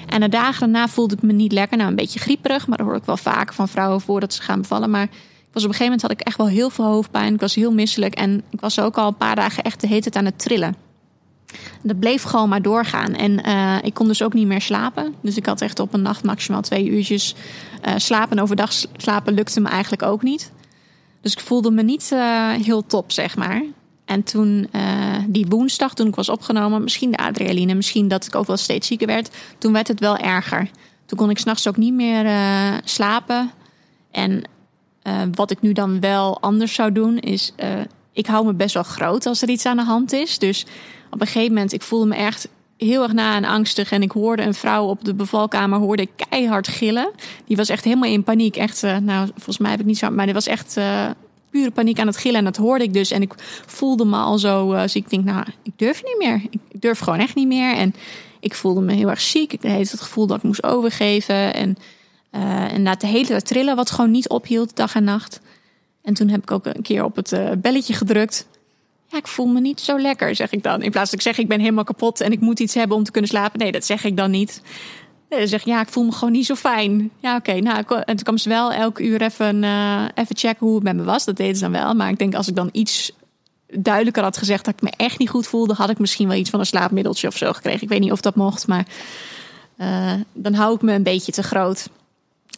En de dagen daarna voelde ik me niet lekker. Nou, een beetje grieperig. Maar dat hoor ik wel vaker van vrouwen voordat ze gaan bevallen. Maar was op een gegeven moment had ik echt wel heel veel hoofdpijn. Ik was heel misselijk. En ik was ook al een paar dagen echt de hele tijd aan het trillen. Dat bleef gewoon maar doorgaan. En uh, ik kon dus ook niet meer slapen. Dus ik had echt op een nacht maximaal twee uurtjes uh, slapen. Overdag slapen lukte me eigenlijk ook niet. Dus ik voelde me niet uh, heel top, zeg maar. En toen, uh, die woensdag, toen ik was opgenomen, misschien de adrenaline, misschien dat ik ook wel steeds zieker werd, toen werd het wel erger. Toen kon ik s'nachts ook niet meer uh, slapen. En wat ik nu dan wel anders zou doen, is ik hou me best wel groot als er iets aan de hand is. Dus op een gegeven moment, ik voelde me echt heel erg na en angstig. En ik hoorde een vrouw op de bevalkamer hoorde keihard gillen. Die was echt helemaal in paniek. Echt, uh, nou, volgens mij heb ik niet zo... Maar die was echt uh, pure paniek aan het gillen. En dat hoorde ik dus. En ik voelde me al zo uh, ziek. Ik denk, nou, ik durf niet meer. Ik durf gewoon echt niet meer. En ik voelde me heel erg ziek. Ik had het gevoel dat ik moest overgeven. En, na de hele tijd trillen, wat gewoon niet ophield, dag en nacht. En toen heb ik ook een keer op het belletje gedrukt. Ik voel me niet zo lekker, zeg ik dan. In plaats dat ik zeg, ik ben helemaal kapot en ik moet iets hebben om te kunnen slapen. Nee, dat zeg ik dan niet. Nee, dan zeg ja, ik voel me gewoon niet zo fijn. Ja, oké. Nou, en toen kwam ze wel elke uur even, uh, even checken hoe het met me was. Dat deden ze dan wel. Maar ik denk, als ik dan iets duidelijker had gezegd dat ik me echt niet goed voelde, had ik misschien wel iets van een slaapmiddeltje of zo gekregen. Ik weet niet of dat mocht, maar uh, dan hou ik me een beetje te groot.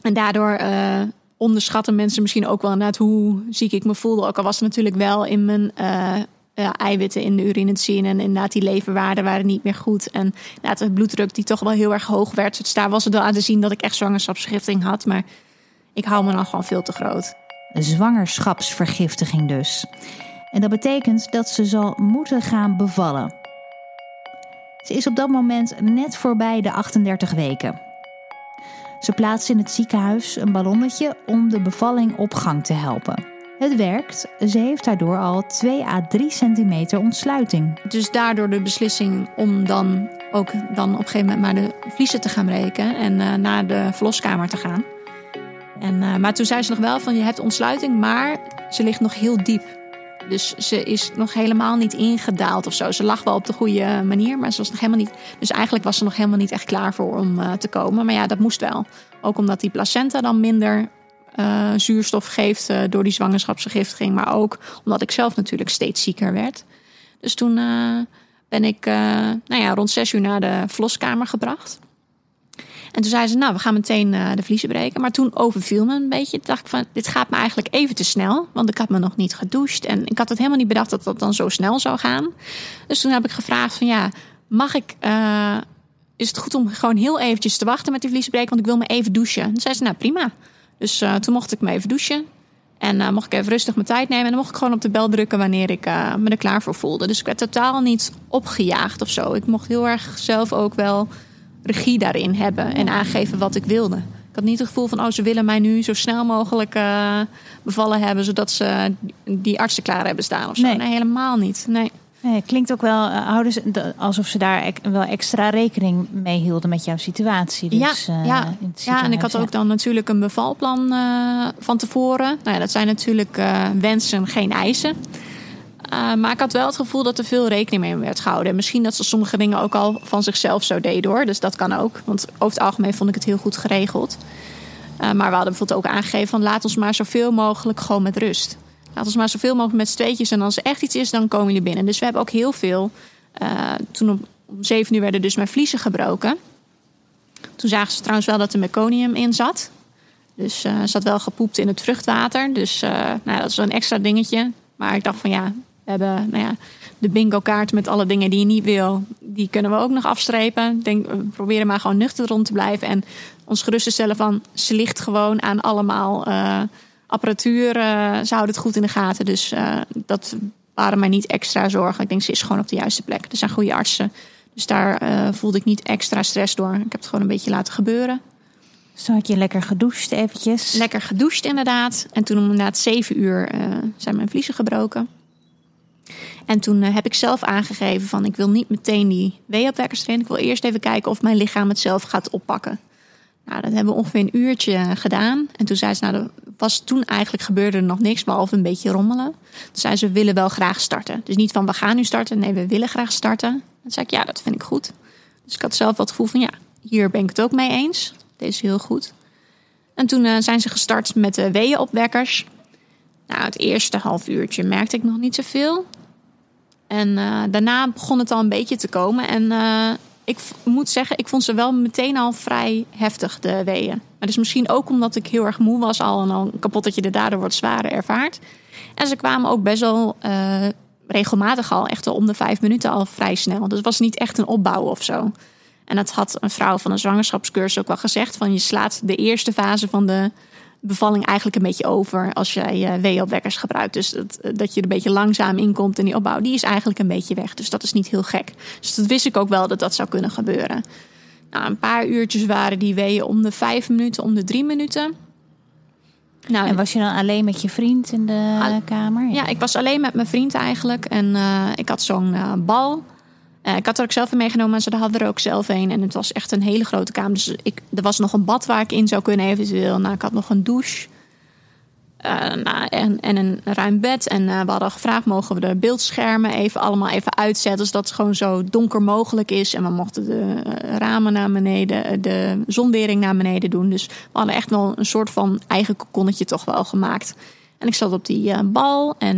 En daardoor uh, onderschatten mensen misschien ook wel net hoe ziek ik me voelde. Ook al was het natuurlijk wel in mijn ja, eiwitten in de urine te zien. En inderdaad, die leverwaarden waren niet meer goed. En inderdaad, de bloeddruk die toch wel heel erg hoog werd. Dus daar was het wel aan te zien dat ik echt zwangerschapsvergiftiging had. Maar ik hou me dan gewoon veel te groot. Zwangerschapsvergiftiging dus. En dat betekent dat ze zal moeten gaan bevallen. Ze is op dat moment net voorbij de 38 weken. Ze plaatst in het ziekenhuis een ballonnetje om de bevalling op gang te helpen. Het werkt. Ze heeft daardoor al 2 à 3 centimeter ontsluiting. Dus daardoor de beslissing om dan ook dan op een gegeven moment maar de vliezen te gaan breken en uh, naar de verloskamer te gaan. En, uh, maar toen zei ze nog wel van je hebt ontsluiting, maar ze ligt nog heel diep. Dus ze is nog helemaal niet ingedaald of zo. Ze lag wel op de goede manier, maar ze was nog helemaal niet. Dus eigenlijk was ze nog helemaal niet echt klaar voor om uh, te komen. Maar ja, dat moest wel. Ook omdat die placenta dan minder uh, zuurstof geeft uh, door die zwangerschapsvergiftiging. Maar ook omdat ik zelf natuurlijk steeds zieker werd. Dus toen ben ik nou ja, rond zes uur naar de verloskamer gebracht. En toen zei ze, nou, we gaan meteen de vliezen breken. Maar toen overviel me een beetje. Toen dacht ik van, dit gaat me eigenlijk even te snel. Want ik had me nog niet gedoucht. En ik had het helemaal niet bedacht dat dat dan zo snel zou gaan. Dus toen heb ik gevraagd van, ja, mag ik... Is het goed om gewoon heel eventjes te wachten met die vliezen breken? Want ik wil me even douchen. Toen zei ze, nou prima. Dus uh, toen mocht ik me even douchen. En mocht ik even rustig mijn tijd nemen. En dan mocht ik gewoon op de bel drukken wanneer ik me er klaar voor voelde. Dus ik werd totaal niet opgejaagd of zo. Ik mocht heel erg zelf ook wel regie daarin hebben en aangeven wat ik wilde. Ik had niet het gevoel van, oh, ze willen mij nu zo snel mogelijk uh, bevallen hebben, zodat ze die artsen klaar hebben staan of zo. Nee, helemaal niet. Nee. Nee, het klinkt ook wel uh, houden ze, alsof ze daar wel extra rekening mee hielden met jouw situatie. Dus, ja, uh, ja. ja, en ik had ook dan natuurlijk een bevalplan uh, van tevoren. Nou ja, dat zijn natuurlijk wensen, geen eisen. Maar ik had wel het gevoel dat er veel rekening mee werd gehouden. En misschien dat ze sommige dingen ook al van zichzelf zo deden hoor. Dus dat kan ook. Want over het algemeen vond ik het heel goed geregeld. Maar we hadden bijvoorbeeld ook aangegeven van laat ons maar zoveel mogelijk gewoon met rust. Laat ons maar zoveel mogelijk met steetjes. En als er echt iets is, dan komen jullie binnen. Dus we hebben ook heel veel. Uh, toen om, 7 uur werden dus mijn vliezen gebroken. Toen zagen ze trouwens wel dat er meconium in zat. Dus uh, zat wel gepoept in het vruchtwater. Dus nou, dat is een extra dingetje. Maar ik dacht van ja, we hebben nou ja, de bingo kaart met alle dingen die je niet wil. Die kunnen we ook nog afstrepen. Denk, we proberen maar gewoon nuchter rond te blijven. En ons gerust te stellen van ze ligt gewoon aan allemaal apparatuur. Uh, ze houden het goed in de gaten. Dus uh, dat waren mij niet extra zorgen. Ik denk ze is gewoon op de juiste plek. Er zijn goede artsen. Dus daar voelde ik niet extra stress door. Ik heb het gewoon een beetje laten gebeuren. Dus had je lekker gedoucht eventjes? Lekker gedoucht inderdaad. En toen om inderdaad zeven uur zijn mijn vliezen gebroken. En toen eh, heb ik zelf aangegeven van ik wil niet meteen die weeopwekkers erin. Ik wil eerst even kijken of mijn lichaam het zelf gaat oppakken. Nou, dat hebben we ongeveer een uurtje gedaan. En toen zei ze, nou, was toen eigenlijk gebeurde er nog niks, behalve een beetje rommelen. Toen zei ze, we willen wel graag starten. Dus niet van, we gaan nu starten. Nee, we willen graag starten. Toen zei ik, ja, dat vind ik goed. Dus ik had zelf wat gevoel van, ja, hier ben ik het ook mee eens. Deze is heel goed. En toen uh, zijn ze gestart met de weeënopwekkers. Nou, het eerste half uurtje merkte ik nog niet zoveel. En uh, daarna begon het al een beetje te komen. En uh, ik moet zeggen, ik vond ze wel meteen al vrij heftig, de weeën. Maar is misschien ook omdat ik heel erg moe was al en al kapot dat je de daardoor wordt zwaarder ervaart. En ze kwamen ook best wel uh, regelmatig al, echt om de vijf minuten al vrij snel. Dus het was niet echt een opbouw of zo. En dat had een vrouw van een zwangerschapscursus ook wel gezegd: van je slaat de eerste fase van de bevalling eigenlijk een beetje over als jij uh, weeopwekkers gebruikt. Dus dat, eh, dat je er een beetje langzaam in die opbouw, die is eigenlijk een beetje weg. Dus dat is niet heel gek. Dus dat wist ik ook wel dat dat zou kunnen gebeuren. Nou, een paar uurtjes waren die weeën om de vijf minuten, om de drie minuten. Nou, en was je dan alleen met je vriend in de kamer? Ja. ja, ik was alleen met mijn vriend eigenlijk. En uh, ik had zo'n uh, bal. Uh, ik had er ook zelf in meegenomen, maar ze hadden er ook zelf een. En het was echt een hele grote kamer. Dus ik, er was nog een bad waar ik in zou kunnen eventueel. Nou, ik had nog een douche. Uh, nou, en, en een ruim bed. En uh, we hadden gevraagd, mogen we de beeldschermen even allemaal even uitzetten. Zodat het gewoon zo donker mogelijk is. En we mochten de ramen naar beneden, de zonwering naar beneden doen. Dus we hadden echt wel een soort van eigen kokonnetje toch wel gemaakt. En ik zat op die bal. En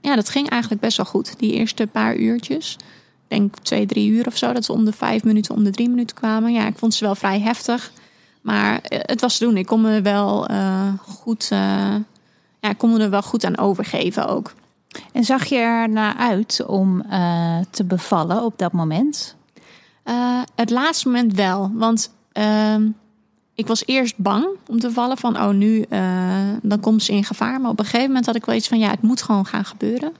ja, dat ging eigenlijk best wel goed. Die eerste paar uurtjes denk twee, drie uur of zo. Dat ze om de vijf minuten, om de drie minuten kwamen. Ja, ik vond ze wel vrij heftig. Maar eh, het was te doen. Ik kon me wel uh, goed, uh, ja, ik kon me er wel goed aan overgeven ook. En zag je er naar uit om uh, te bevallen op dat moment? het laatste moment wel. Want ehm, ik was eerst bang om te vallen van, oh nu, dan komt ze in gevaar. Maar op een gegeven moment had ik wel iets van, ja, het moet gewoon gaan gebeuren.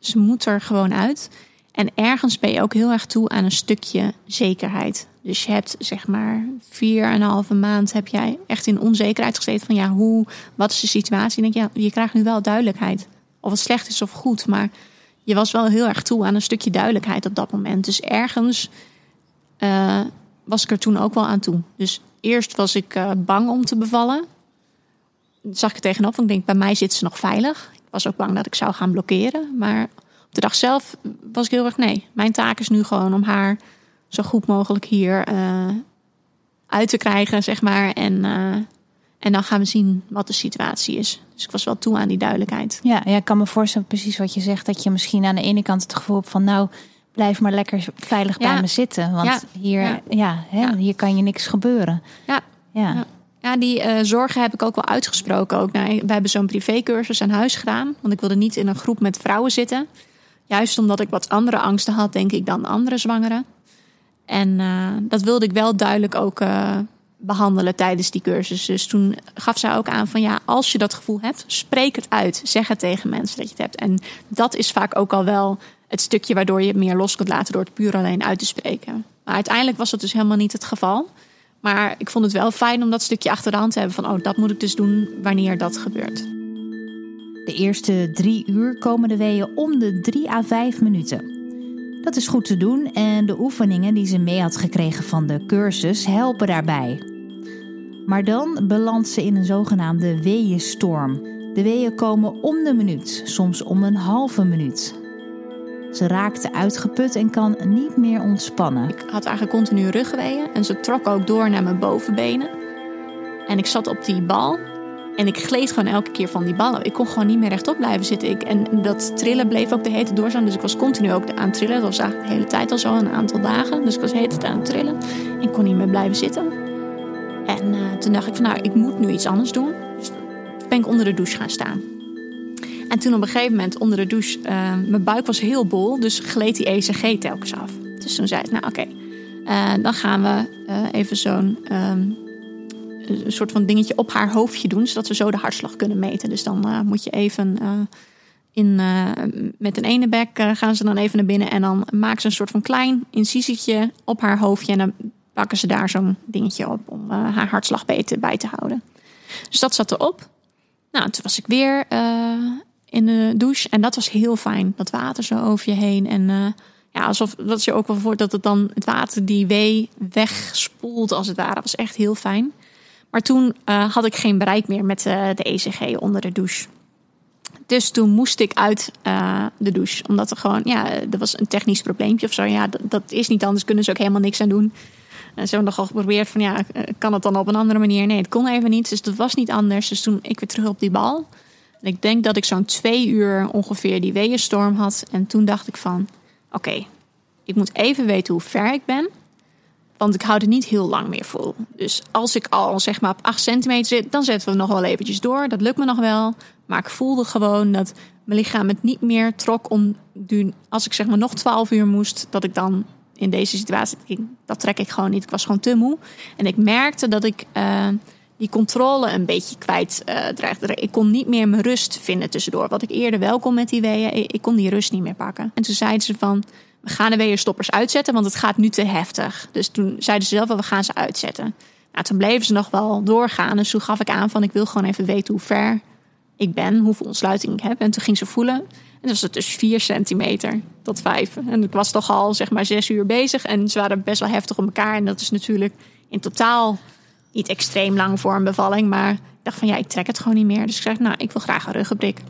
Ze moet er gewoon uit. En ergens ben je ook heel erg toe aan een stukje zekerheid. Dus je hebt zeg maar vier en een halve maand heb jij echt in onzekerheid gezeten van ja, hoe, wat is de situatie? En denk je, ja, je krijgt nu wel duidelijkheid. Of het slecht is of goed, maar je was wel heel erg toe aan een stukje duidelijkheid op dat moment. Dus ergens uh, was ik er toen ook wel aan toe. Dus eerst was ik uh, bang om te bevallen. zag ik er tegenop, want ik denk, bij mij zit ze nog veilig was ook bang dat ik zou gaan blokkeren. Maar de dag zelf was ik heel erg nee. Mijn taak is nu gewoon om haar zo goed mogelijk hier uh, uit te krijgen, zeg maar. En, uh, en dan gaan we zien wat de situatie is. Dus ik was wel toe aan die duidelijkheid. Ja, ja ik kan me voorstellen precies wat je zegt. Dat je misschien aan de ene kant het gevoel hebt van nou blijf maar lekker veilig bij me zitten. Want ja. hier, ja. hè, hier kan je niks gebeuren. Ja, ja. ja. die uh, zorgen heb ik ook wel uitgesproken. Ook. Nou, we hebben zo'n privécursus aan huis gedaan. Want ik wilde niet in een groep met vrouwen zitten. Juist omdat ik wat andere angsten had, denk ik, dan andere zwangeren. En uh, dat wilde ik wel duidelijk ook uh, behandelen tijdens die cursus. Dus toen gaf zij ook aan van ja, als je dat gevoel hebt, spreek het uit. Zeg het tegen mensen dat je het hebt. En dat is vaak ook al wel het stukje waardoor je het meer los kunt laten door het puur alleen uit te spreken. Maar uiteindelijk was dat dus helemaal niet het geval. Maar ik vond het wel fijn om dat stukje achter de hand te hebben van oh, dat moet ik dus doen wanneer dat gebeurt. De eerste drie uur komen de weeën om de drie à vijf minuten. Dat is goed te doen en de oefeningen die ze mee had gekregen van de cursus helpen daarbij. Maar dan belandt ze in een zogenaamde weeënstorm. De weeën komen om de minuut, soms om een halve minuut. Ze raakte uitgeput en kan niet meer ontspannen. Ik had eigenlijk continu rugweeën en ze trok ook door naar mijn bovenbenen. En ik zat op die bal en ik gleed gewoon elke keer van die ballen. Ik kon gewoon niet meer rechtop blijven zitten. Ik, en dat trillen bleef ook de hele tijd doorstaan. Dus ik was continu ook aan het trillen. Dat was eigenlijk de hele tijd al zo, een aantal dagen. Dus ik was de hele tijd aan het trillen. Ik kon niet meer blijven zitten. En uh, toen dacht ik van nou, ik moet nu iets anders doen. Dus ben ik onder de douche gaan staan. En toen op een gegeven moment onder de douche, uh, mijn buik was heel bol, dus gleed die ECG telkens af. Dus toen zei ik, nou oké, uh, dan gaan we even zo'n um, een soort van dingetje op haar hoofdje doen, zodat we zo de hartslag kunnen meten. Dus dan moet je even in, met een ene bek gaan ze dan even naar binnen en dan maken ze een soort van klein incisietje op haar hoofdje en dan pakken ze daar zo'n dingetje op om haar hartslag te, bij te houden. Dus dat zat erop. Nou, toen was ik weer in de douche. En dat was heel fijn. Dat water zo over je heen. En ja, alsof dat je ook wel voor dat het dan het water die wee wegspoelt als het ware. Dat was echt heel fijn. Maar toen uh, had ik geen bereik meer met uh, de ECG onder de douche. Dus toen moest ik uit de douche. Omdat er gewoon, ja, er was een technisch probleempje of zo. Ja, dat, is niet anders. Kunnen ze ook helemaal niks aan doen. En ze hebben nogal geprobeerd van, ja, kan het dan op een andere manier? Nee, het kon even niet. Dus dat was niet anders. Dus toen ik weer terug op die bal ik denk dat ik zo'n twee uur ongeveer die weeënstorm had. En toen dacht ik van, oké, ik moet even weten hoe ver ik ben. Want ik hou er niet heel lang meer vol. Dus als ik al zeg maar op 8 centimeter zit, dan zetten we nog wel eventjes door. Dat lukt me nog wel. Maar ik voelde gewoon dat mijn lichaam het niet meer trok om, als ik zeg maar nog 12 uur moest, dat ik dan in deze situatie, dat trek ik gewoon niet. Ik was gewoon te moe. En ik merkte dat ik uh, die controle een beetje kwijt uh, dreigde. Ik kon niet meer mijn rust vinden tussendoor. Wat ik eerder wel kon met die weeën, ik, kon die rust niet meer pakken. En toen zeiden ze van, we gaan de weeënstoppers uitzetten, want het gaat nu te heftig. Dus toen zeiden ze zelf, we gaan ze uitzetten. Nou, toen bleven ze nog wel doorgaan. Dus toen gaf ik aan van, ik wil gewoon even weten hoe ver ik ben, hoeveel ontsluiting ik heb. En toen ging ze voelen. En was het dus 4 centimeter tot 5. En ik was toch al zeg maar 6 uur bezig. En ze waren best wel heftig op elkaar. En dat is natuurlijk in totaal niet extreem lang voor een bevalling. Maar ik dacht van ja, ik trek het gewoon niet meer. Dus ik zeg, nou, ik wil graag een ruggenprik.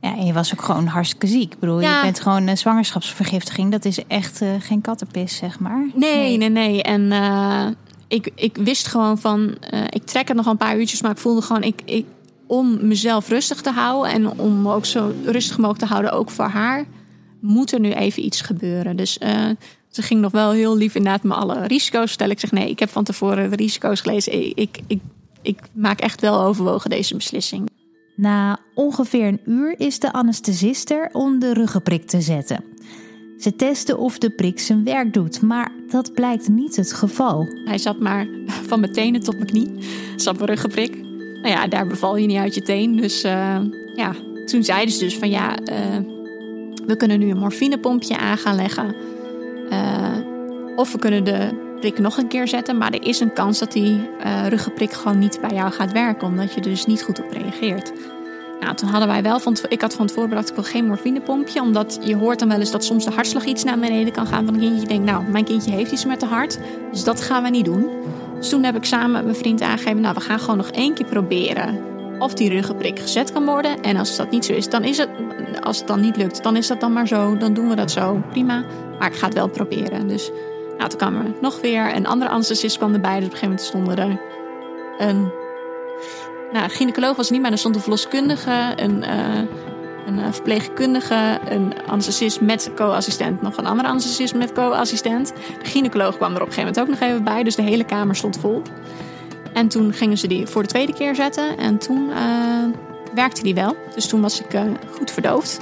Ja, en je was ook gewoon hartstikke ziek. Ik bedoel, je bent gewoon een zwangerschapsvergiftiging. Dat is echt uh, geen kattenpis, zeg maar. Nee, nee, nee. En uh, ik, ik wist gewoon van, uh, ik trek het nog een paar uurtjes, maar ik voelde gewoon, ik, ik, om mezelf rustig te houden en om ook zo rustig mogelijk te houden, ook voor haar, moet er nu even iets gebeuren. Dus ze ging nog wel heel lief inderdaad me alle risico's vertellen. Ik zeg nee, ik heb van tevoren de risico's gelezen. Ik, ik, ik, ik maak echt wel overwogen deze beslissing. Na ongeveer een uur is de anesthesist er om de ruggenprik te zetten. Ze testen of de prik zijn werk doet, maar dat blijkt niet het geval. Hij zat maar van mijn tenen tot mijn knie. Zat mijn ruggenprik. Nou ja, daar beval je niet uit je teen. Dus uh, ja, toen zeiden ze dus van ja, uh, we kunnen nu een morfinepompje aan gaan leggen. Uh, of we kunnen de prik nog een keer zetten, maar er is een kans dat die uh, ruggenprik gewoon niet bij jou gaat werken, omdat je er dus niet goed op reageert. Nou, toen hadden wij wel van, ik had van tevoren bedacht, ik wil geen morfinepompje, omdat je hoort dan wel eens dat soms de hartslag iets naar beneden kan gaan van een kindje. Je denkt, nou, mijn kindje heeft iets met de hart, dus dat gaan we niet doen. Dus toen heb ik samen met mijn vriend aangegeven, nou, we gaan gewoon nog één keer proberen of die ruggenprik gezet kan worden. En als dat niet zo is, dan is het, als het dan niet lukt, dan is dat dan maar zo. Dan doen we dat zo, prima. Maar ik ga het wel proberen. Dus nou, toen kwam er nog weer een andere anesthesist kwam erbij. Dus op een gegeven moment stonden er een nou, gynaecoloog was niet, maar er stond een verloskundige, een, uh, een eh, verpleegkundige, een anesthesist met co-assistent, nog een andere anesthesist met co-assistent. De gynaecoloog kwam er op een gegeven moment ook nog even bij, dus de hele kamer stond vol. En toen gingen ze die voor de tweede keer zetten en toen uh, werkte die wel. Dus toen was ik goed verdoofd.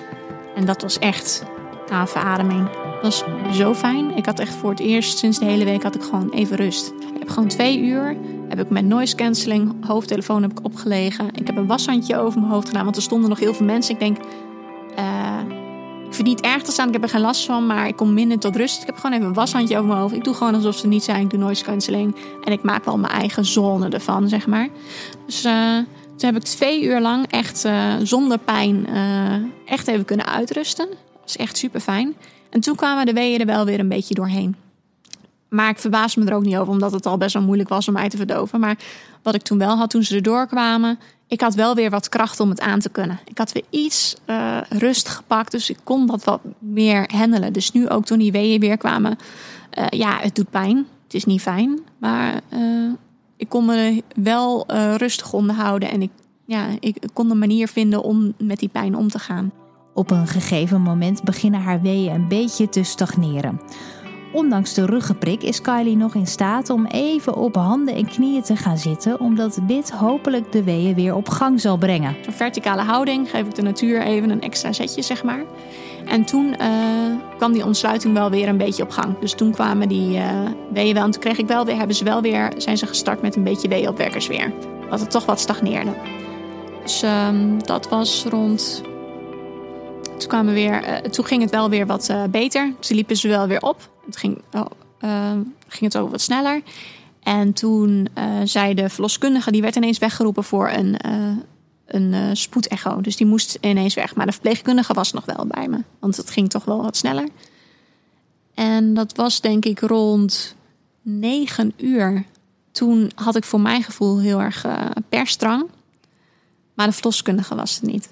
En dat was echt verademing. Dat was zo fijn. Ik had echt voor het eerst sinds de hele week had ik gewoon even rust. Ik heb gewoon twee uur heb ik met noise cancelling hoofdtelefoon heb ik opgelegen. Ik heb een washandje over mijn hoofd gedaan, want er stonden nog heel veel mensen. Ik denk, uh, ik vind niet erg te staan, ik heb er geen last van, maar ik kom minder tot rust. Ik heb gewoon even een washandje over mijn hoofd. Ik doe gewoon alsof ze niet zijn. Ik doe noise cancelling en ik maak wel mijn eigen zone ervan, zeg maar. Dus uh, toen heb ik twee uur lang echt uh, zonder pijn echt even kunnen uitrusten. Was echt super fijn. En toen kwamen de weeën er wel weer een beetje doorheen. Maar ik verbaas me er ook niet over, omdat het al best wel moeilijk was om mij te verdoven. Maar wat ik toen wel had, toen ze erdoor kwamen, ik had wel weer wat kracht om het aan te kunnen. Ik had weer iets uh, rust gepakt, dus ik kon dat wat meer handelen. Dus nu ook toen die weeën weer kwamen, uh, ja, het doet pijn. Het is niet fijn, maar uh, ik kon me wel rustig onderhouden en ik, ja, ik kon een manier vinden om met die pijn om te gaan. Op een gegeven moment beginnen haar weeën een beetje te stagneren. Ondanks de ruggenprik is Kylie nog in staat om even op handen en knieën te gaan zitten, omdat dit hopelijk de weeën weer op gang zal brengen. Zo'n verticale houding geef ik de natuur even een extra zetje, zeg maar. En toen uh, kwam die ontsluiting wel weer een beetje op gang. Dus toen kwamen die uh, weeën wel. En toen kreeg ik wel weer, hebben ze wel weer, zijn ze gestart met een beetje weeënopwekkers weer. Dat het toch wat stagneerde. Dus um, dat was rond toen, kwamen weer, uh, toen ging het wel weer wat uh, beter. Toen liepen ze wel weer op. Het ging, oh, uh, ging het ook wat sneller. En toen zei de verloskundige, die werd ineens weggeroepen voor een, een spoedecho. Dus die moest ineens weg. Maar de verpleegkundige was nog wel bij me. Want het ging toch wel wat sneller. En dat was denk ik rond negen uur. Toen had ik voor mijn gevoel heel erg persdrang. Maar de verloskundige was het niet.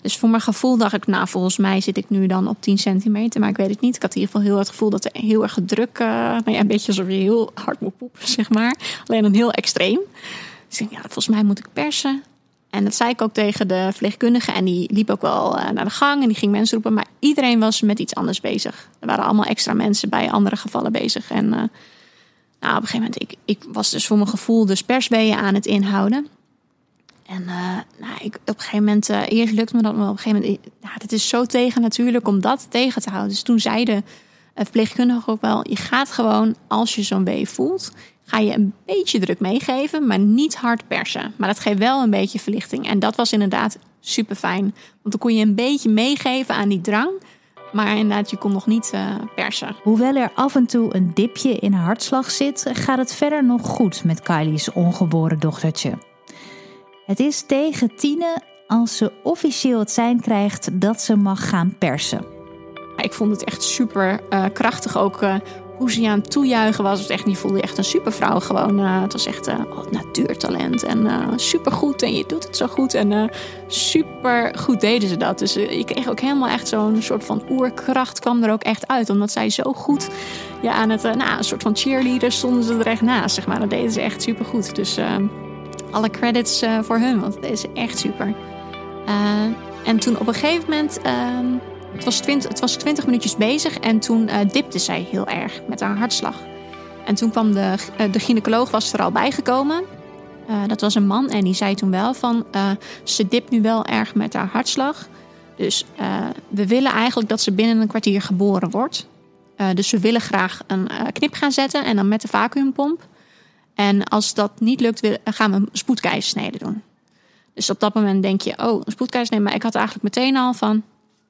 Dus voor mijn gevoel dacht ik, nou, volgens mij zit ik nu dan op 10 centimeter. Maar ik weet het niet. Ik had in ieder geval heel het gevoel dat er heel erg druk, uh, nou ja, een beetje alsof je heel hard moet poepen, (laughs) zeg maar. Alleen dan heel extreem. Dus ik denk, ja, volgens mij moet ik persen. En dat zei ik ook tegen de verpleegkundige. En die liep ook wel uh, naar de gang en die ging mensen roepen. Maar iedereen was met iets anders bezig. Er waren allemaal extra mensen bij andere gevallen bezig. En uh, nou, op een gegeven moment, ik, ik was dus voor mijn gevoel dus persweeën aan het inhouden. En uh, nou, ik, op een gegeven moment, uh, eerst lukt me dat, maar op een gegeven moment, ja, het is zo tegen natuurlijk om dat tegen te houden. Dus toen zei de uh, verpleegkundige ook wel, je gaat gewoon, als je zo'n wee voelt, ga je een beetje druk meegeven, maar niet hard persen. Maar dat geeft wel een beetje verlichting. En dat was inderdaad super fijn. Want dan kon je een beetje meegeven aan die drang, maar inderdaad, je kon nog niet persen. Hoewel er af en toe een dipje in haar hartslag zit, gaat het verder nog goed met Kylie's ongeboren dochtertje. Het is tegen Tine als ze officieel het zijn krijgt dat ze mag gaan persen. Ik vond het echt super uh, krachtig ook uh, hoe ze aan het toejuichen was. Het echt, je voelde echt een supervrouw gewoon. Uh, het was echt oh, natuurtalent en supergoed en je doet het zo goed. En super goed deden ze dat. Dus ik kreeg ook helemaal echt zo'n soort van oerkracht kwam er ook echt uit. Omdat zij zo goed ja, aan het, nou, een soort van cheerleader stonden ze er echt naast, zeg maar. Dat deden ze echt super goed. Dus alle credits uh, voor hun, want het is echt super. Uh, en toen op een gegeven moment, uh, het, was 20, het was 20 minuutjes bezig en toen uh, dipte zij heel erg met haar hartslag. En toen kwam de, de gynaecoloog was er al bijgekomen. dat was een man en die zei toen wel van, ze dipt nu wel erg met haar hartslag. Dus we willen eigenlijk dat ze binnen een kwartier geboren wordt. dus we willen graag een knip gaan zetten en dan met de vacuümpomp. En als dat niet lukt, gaan we een spoedkeizersnede doen. Dus op dat moment denk je, oh, een spoedkeizersnede. Maar ik had eigenlijk meteen al van,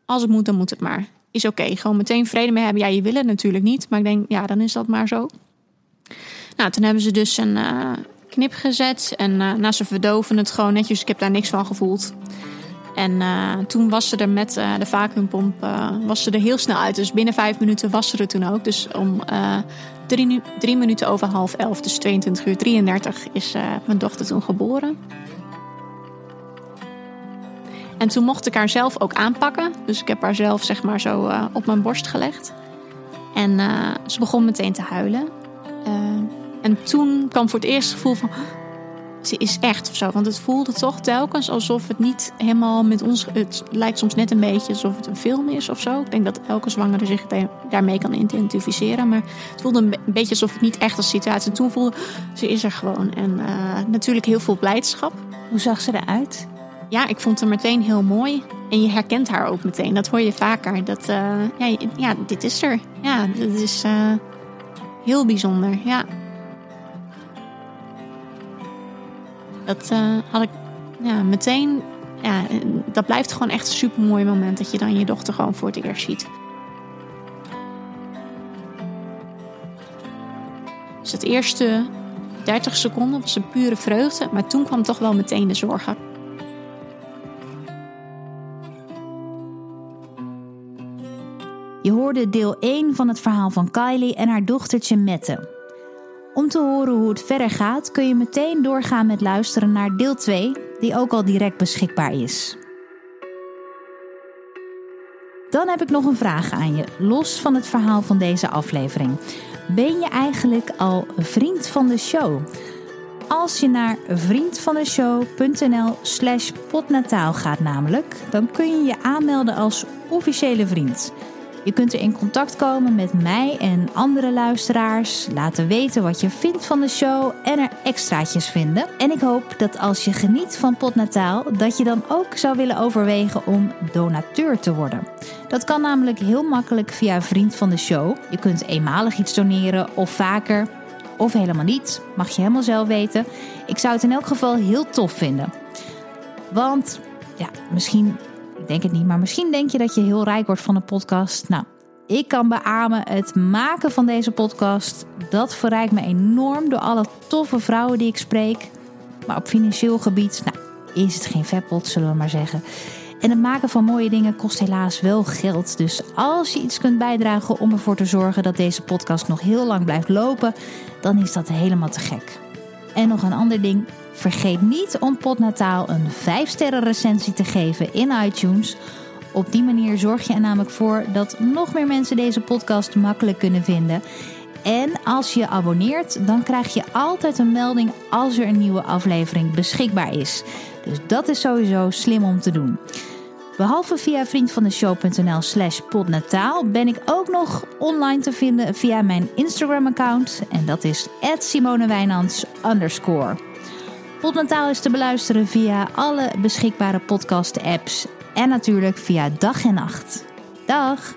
als het moet, dan moet het maar. Is oké, gewoon meteen vrede mee hebben. Ja, je wil het natuurlijk niet, maar ik denk, ja, dan is dat maar zo. Nou, toen hebben ze dus een uh, knip gezet. En uh, ze verdoven het gewoon netjes. Ik heb daar niks van gevoeld. En uh, toen was ze er met de vacuümpomp was ze er heel snel uit. Dus binnen vijf minuten was ze er toen ook. Dus om Drie, drie, minuten over half elf, dus 22 uur 33, is uh, mijn dochter toen geboren. En toen mocht ik haar zelf ook aanpakken. Dus ik heb haar zelf zeg maar zo uh, op mijn borst gelegd. En uh, ze begon meteen te huilen. En toen kwam voor het eerst het gevoel van... Ze is echt of zo. Want het voelde toch telkens alsof het niet helemaal met ons... Het lijkt soms net een beetje alsof het een film is of zo. Ik denk dat elke zwangere zich daarmee kan identificeren. Maar het voelde een beetje alsof het niet echt als situatie... En toen voelde ze is er gewoon. En natuurlijk heel veel blijdschap. Hoe zag ze eruit? Ja, ik vond haar meteen heel mooi. En je herkent haar ook meteen. Dat hoor je vaker. Dat, uh, ja, ja, dit is er. Ja, dat is uh, heel bijzonder. Ja. Dat uh, had ik ja, meteen. Ja, dat blijft gewoon echt een super mooi moment dat je dan je dochter gewoon voor het eerst ziet. Dus het eerste 30 seconden was een pure vreugde, maar toen kwam toch wel meteen de zorgen. Je hoorde deel 1 van het verhaal van Kylie en haar dochtertje Mette. Om te horen hoe het verder gaat, kun je meteen doorgaan met luisteren naar deel 2, die ook al direct beschikbaar is. Dan heb ik nog een vraag aan je, los van het verhaal van deze aflevering. Ben je eigenlijk al vriend van de show? Als je naar vriendvandeshow.nl slash potnataal gaat namelijk, dan kun je je aanmelden als officiële vriend. Je kunt er in contact komen met mij en andere luisteraars, laten weten wat je vindt van de show en er extraatjes vinden. En ik hoop dat als je geniet van Potnataal, dat je dan ook zou willen overwegen om donateur te worden. Dat kan namelijk heel makkelijk via Vriend van de Show. Je kunt eenmalig iets doneren of vaker, of helemaal niet. Mag je helemaal zelf weten. Ik zou het in elk geval heel tof vinden. Want ja, misschien denk het niet, maar misschien denk je dat je heel rijk wordt van een podcast. Nou, ik kan beamen, het maken van deze podcast, dat verrijkt me enorm door alle toffe vrouwen die ik spreek. Maar op financieel gebied, nou, is het geen vetpot, zullen we maar zeggen. En het maken van mooie dingen kost helaas wel geld. Dus als je iets kunt bijdragen om ervoor te zorgen dat deze podcast nog heel lang blijft lopen, dan is dat helemaal te gek. En nog een ander ding. Vergeet niet om Potnataal een 5-sterren recensie te geven in iTunes. Op die manier zorg je er namelijk voor dat nog meer mensen deze podcast makkelijk kunnen vinden. En als je abonneert, dan krijg je altijd een melding als er een nieuwe aflevering beschikbaar is. Dus dat is sowieso slim om te doen. Behalve via vriendvandeshow.nl slash podnataal ben ik ook nog online te vinden via mijn Instagram account. En dat is underscore. Podnataal is te beluisteren via alle beschikbare podcast apps. En natuurlijk via dag en nacht. Dag!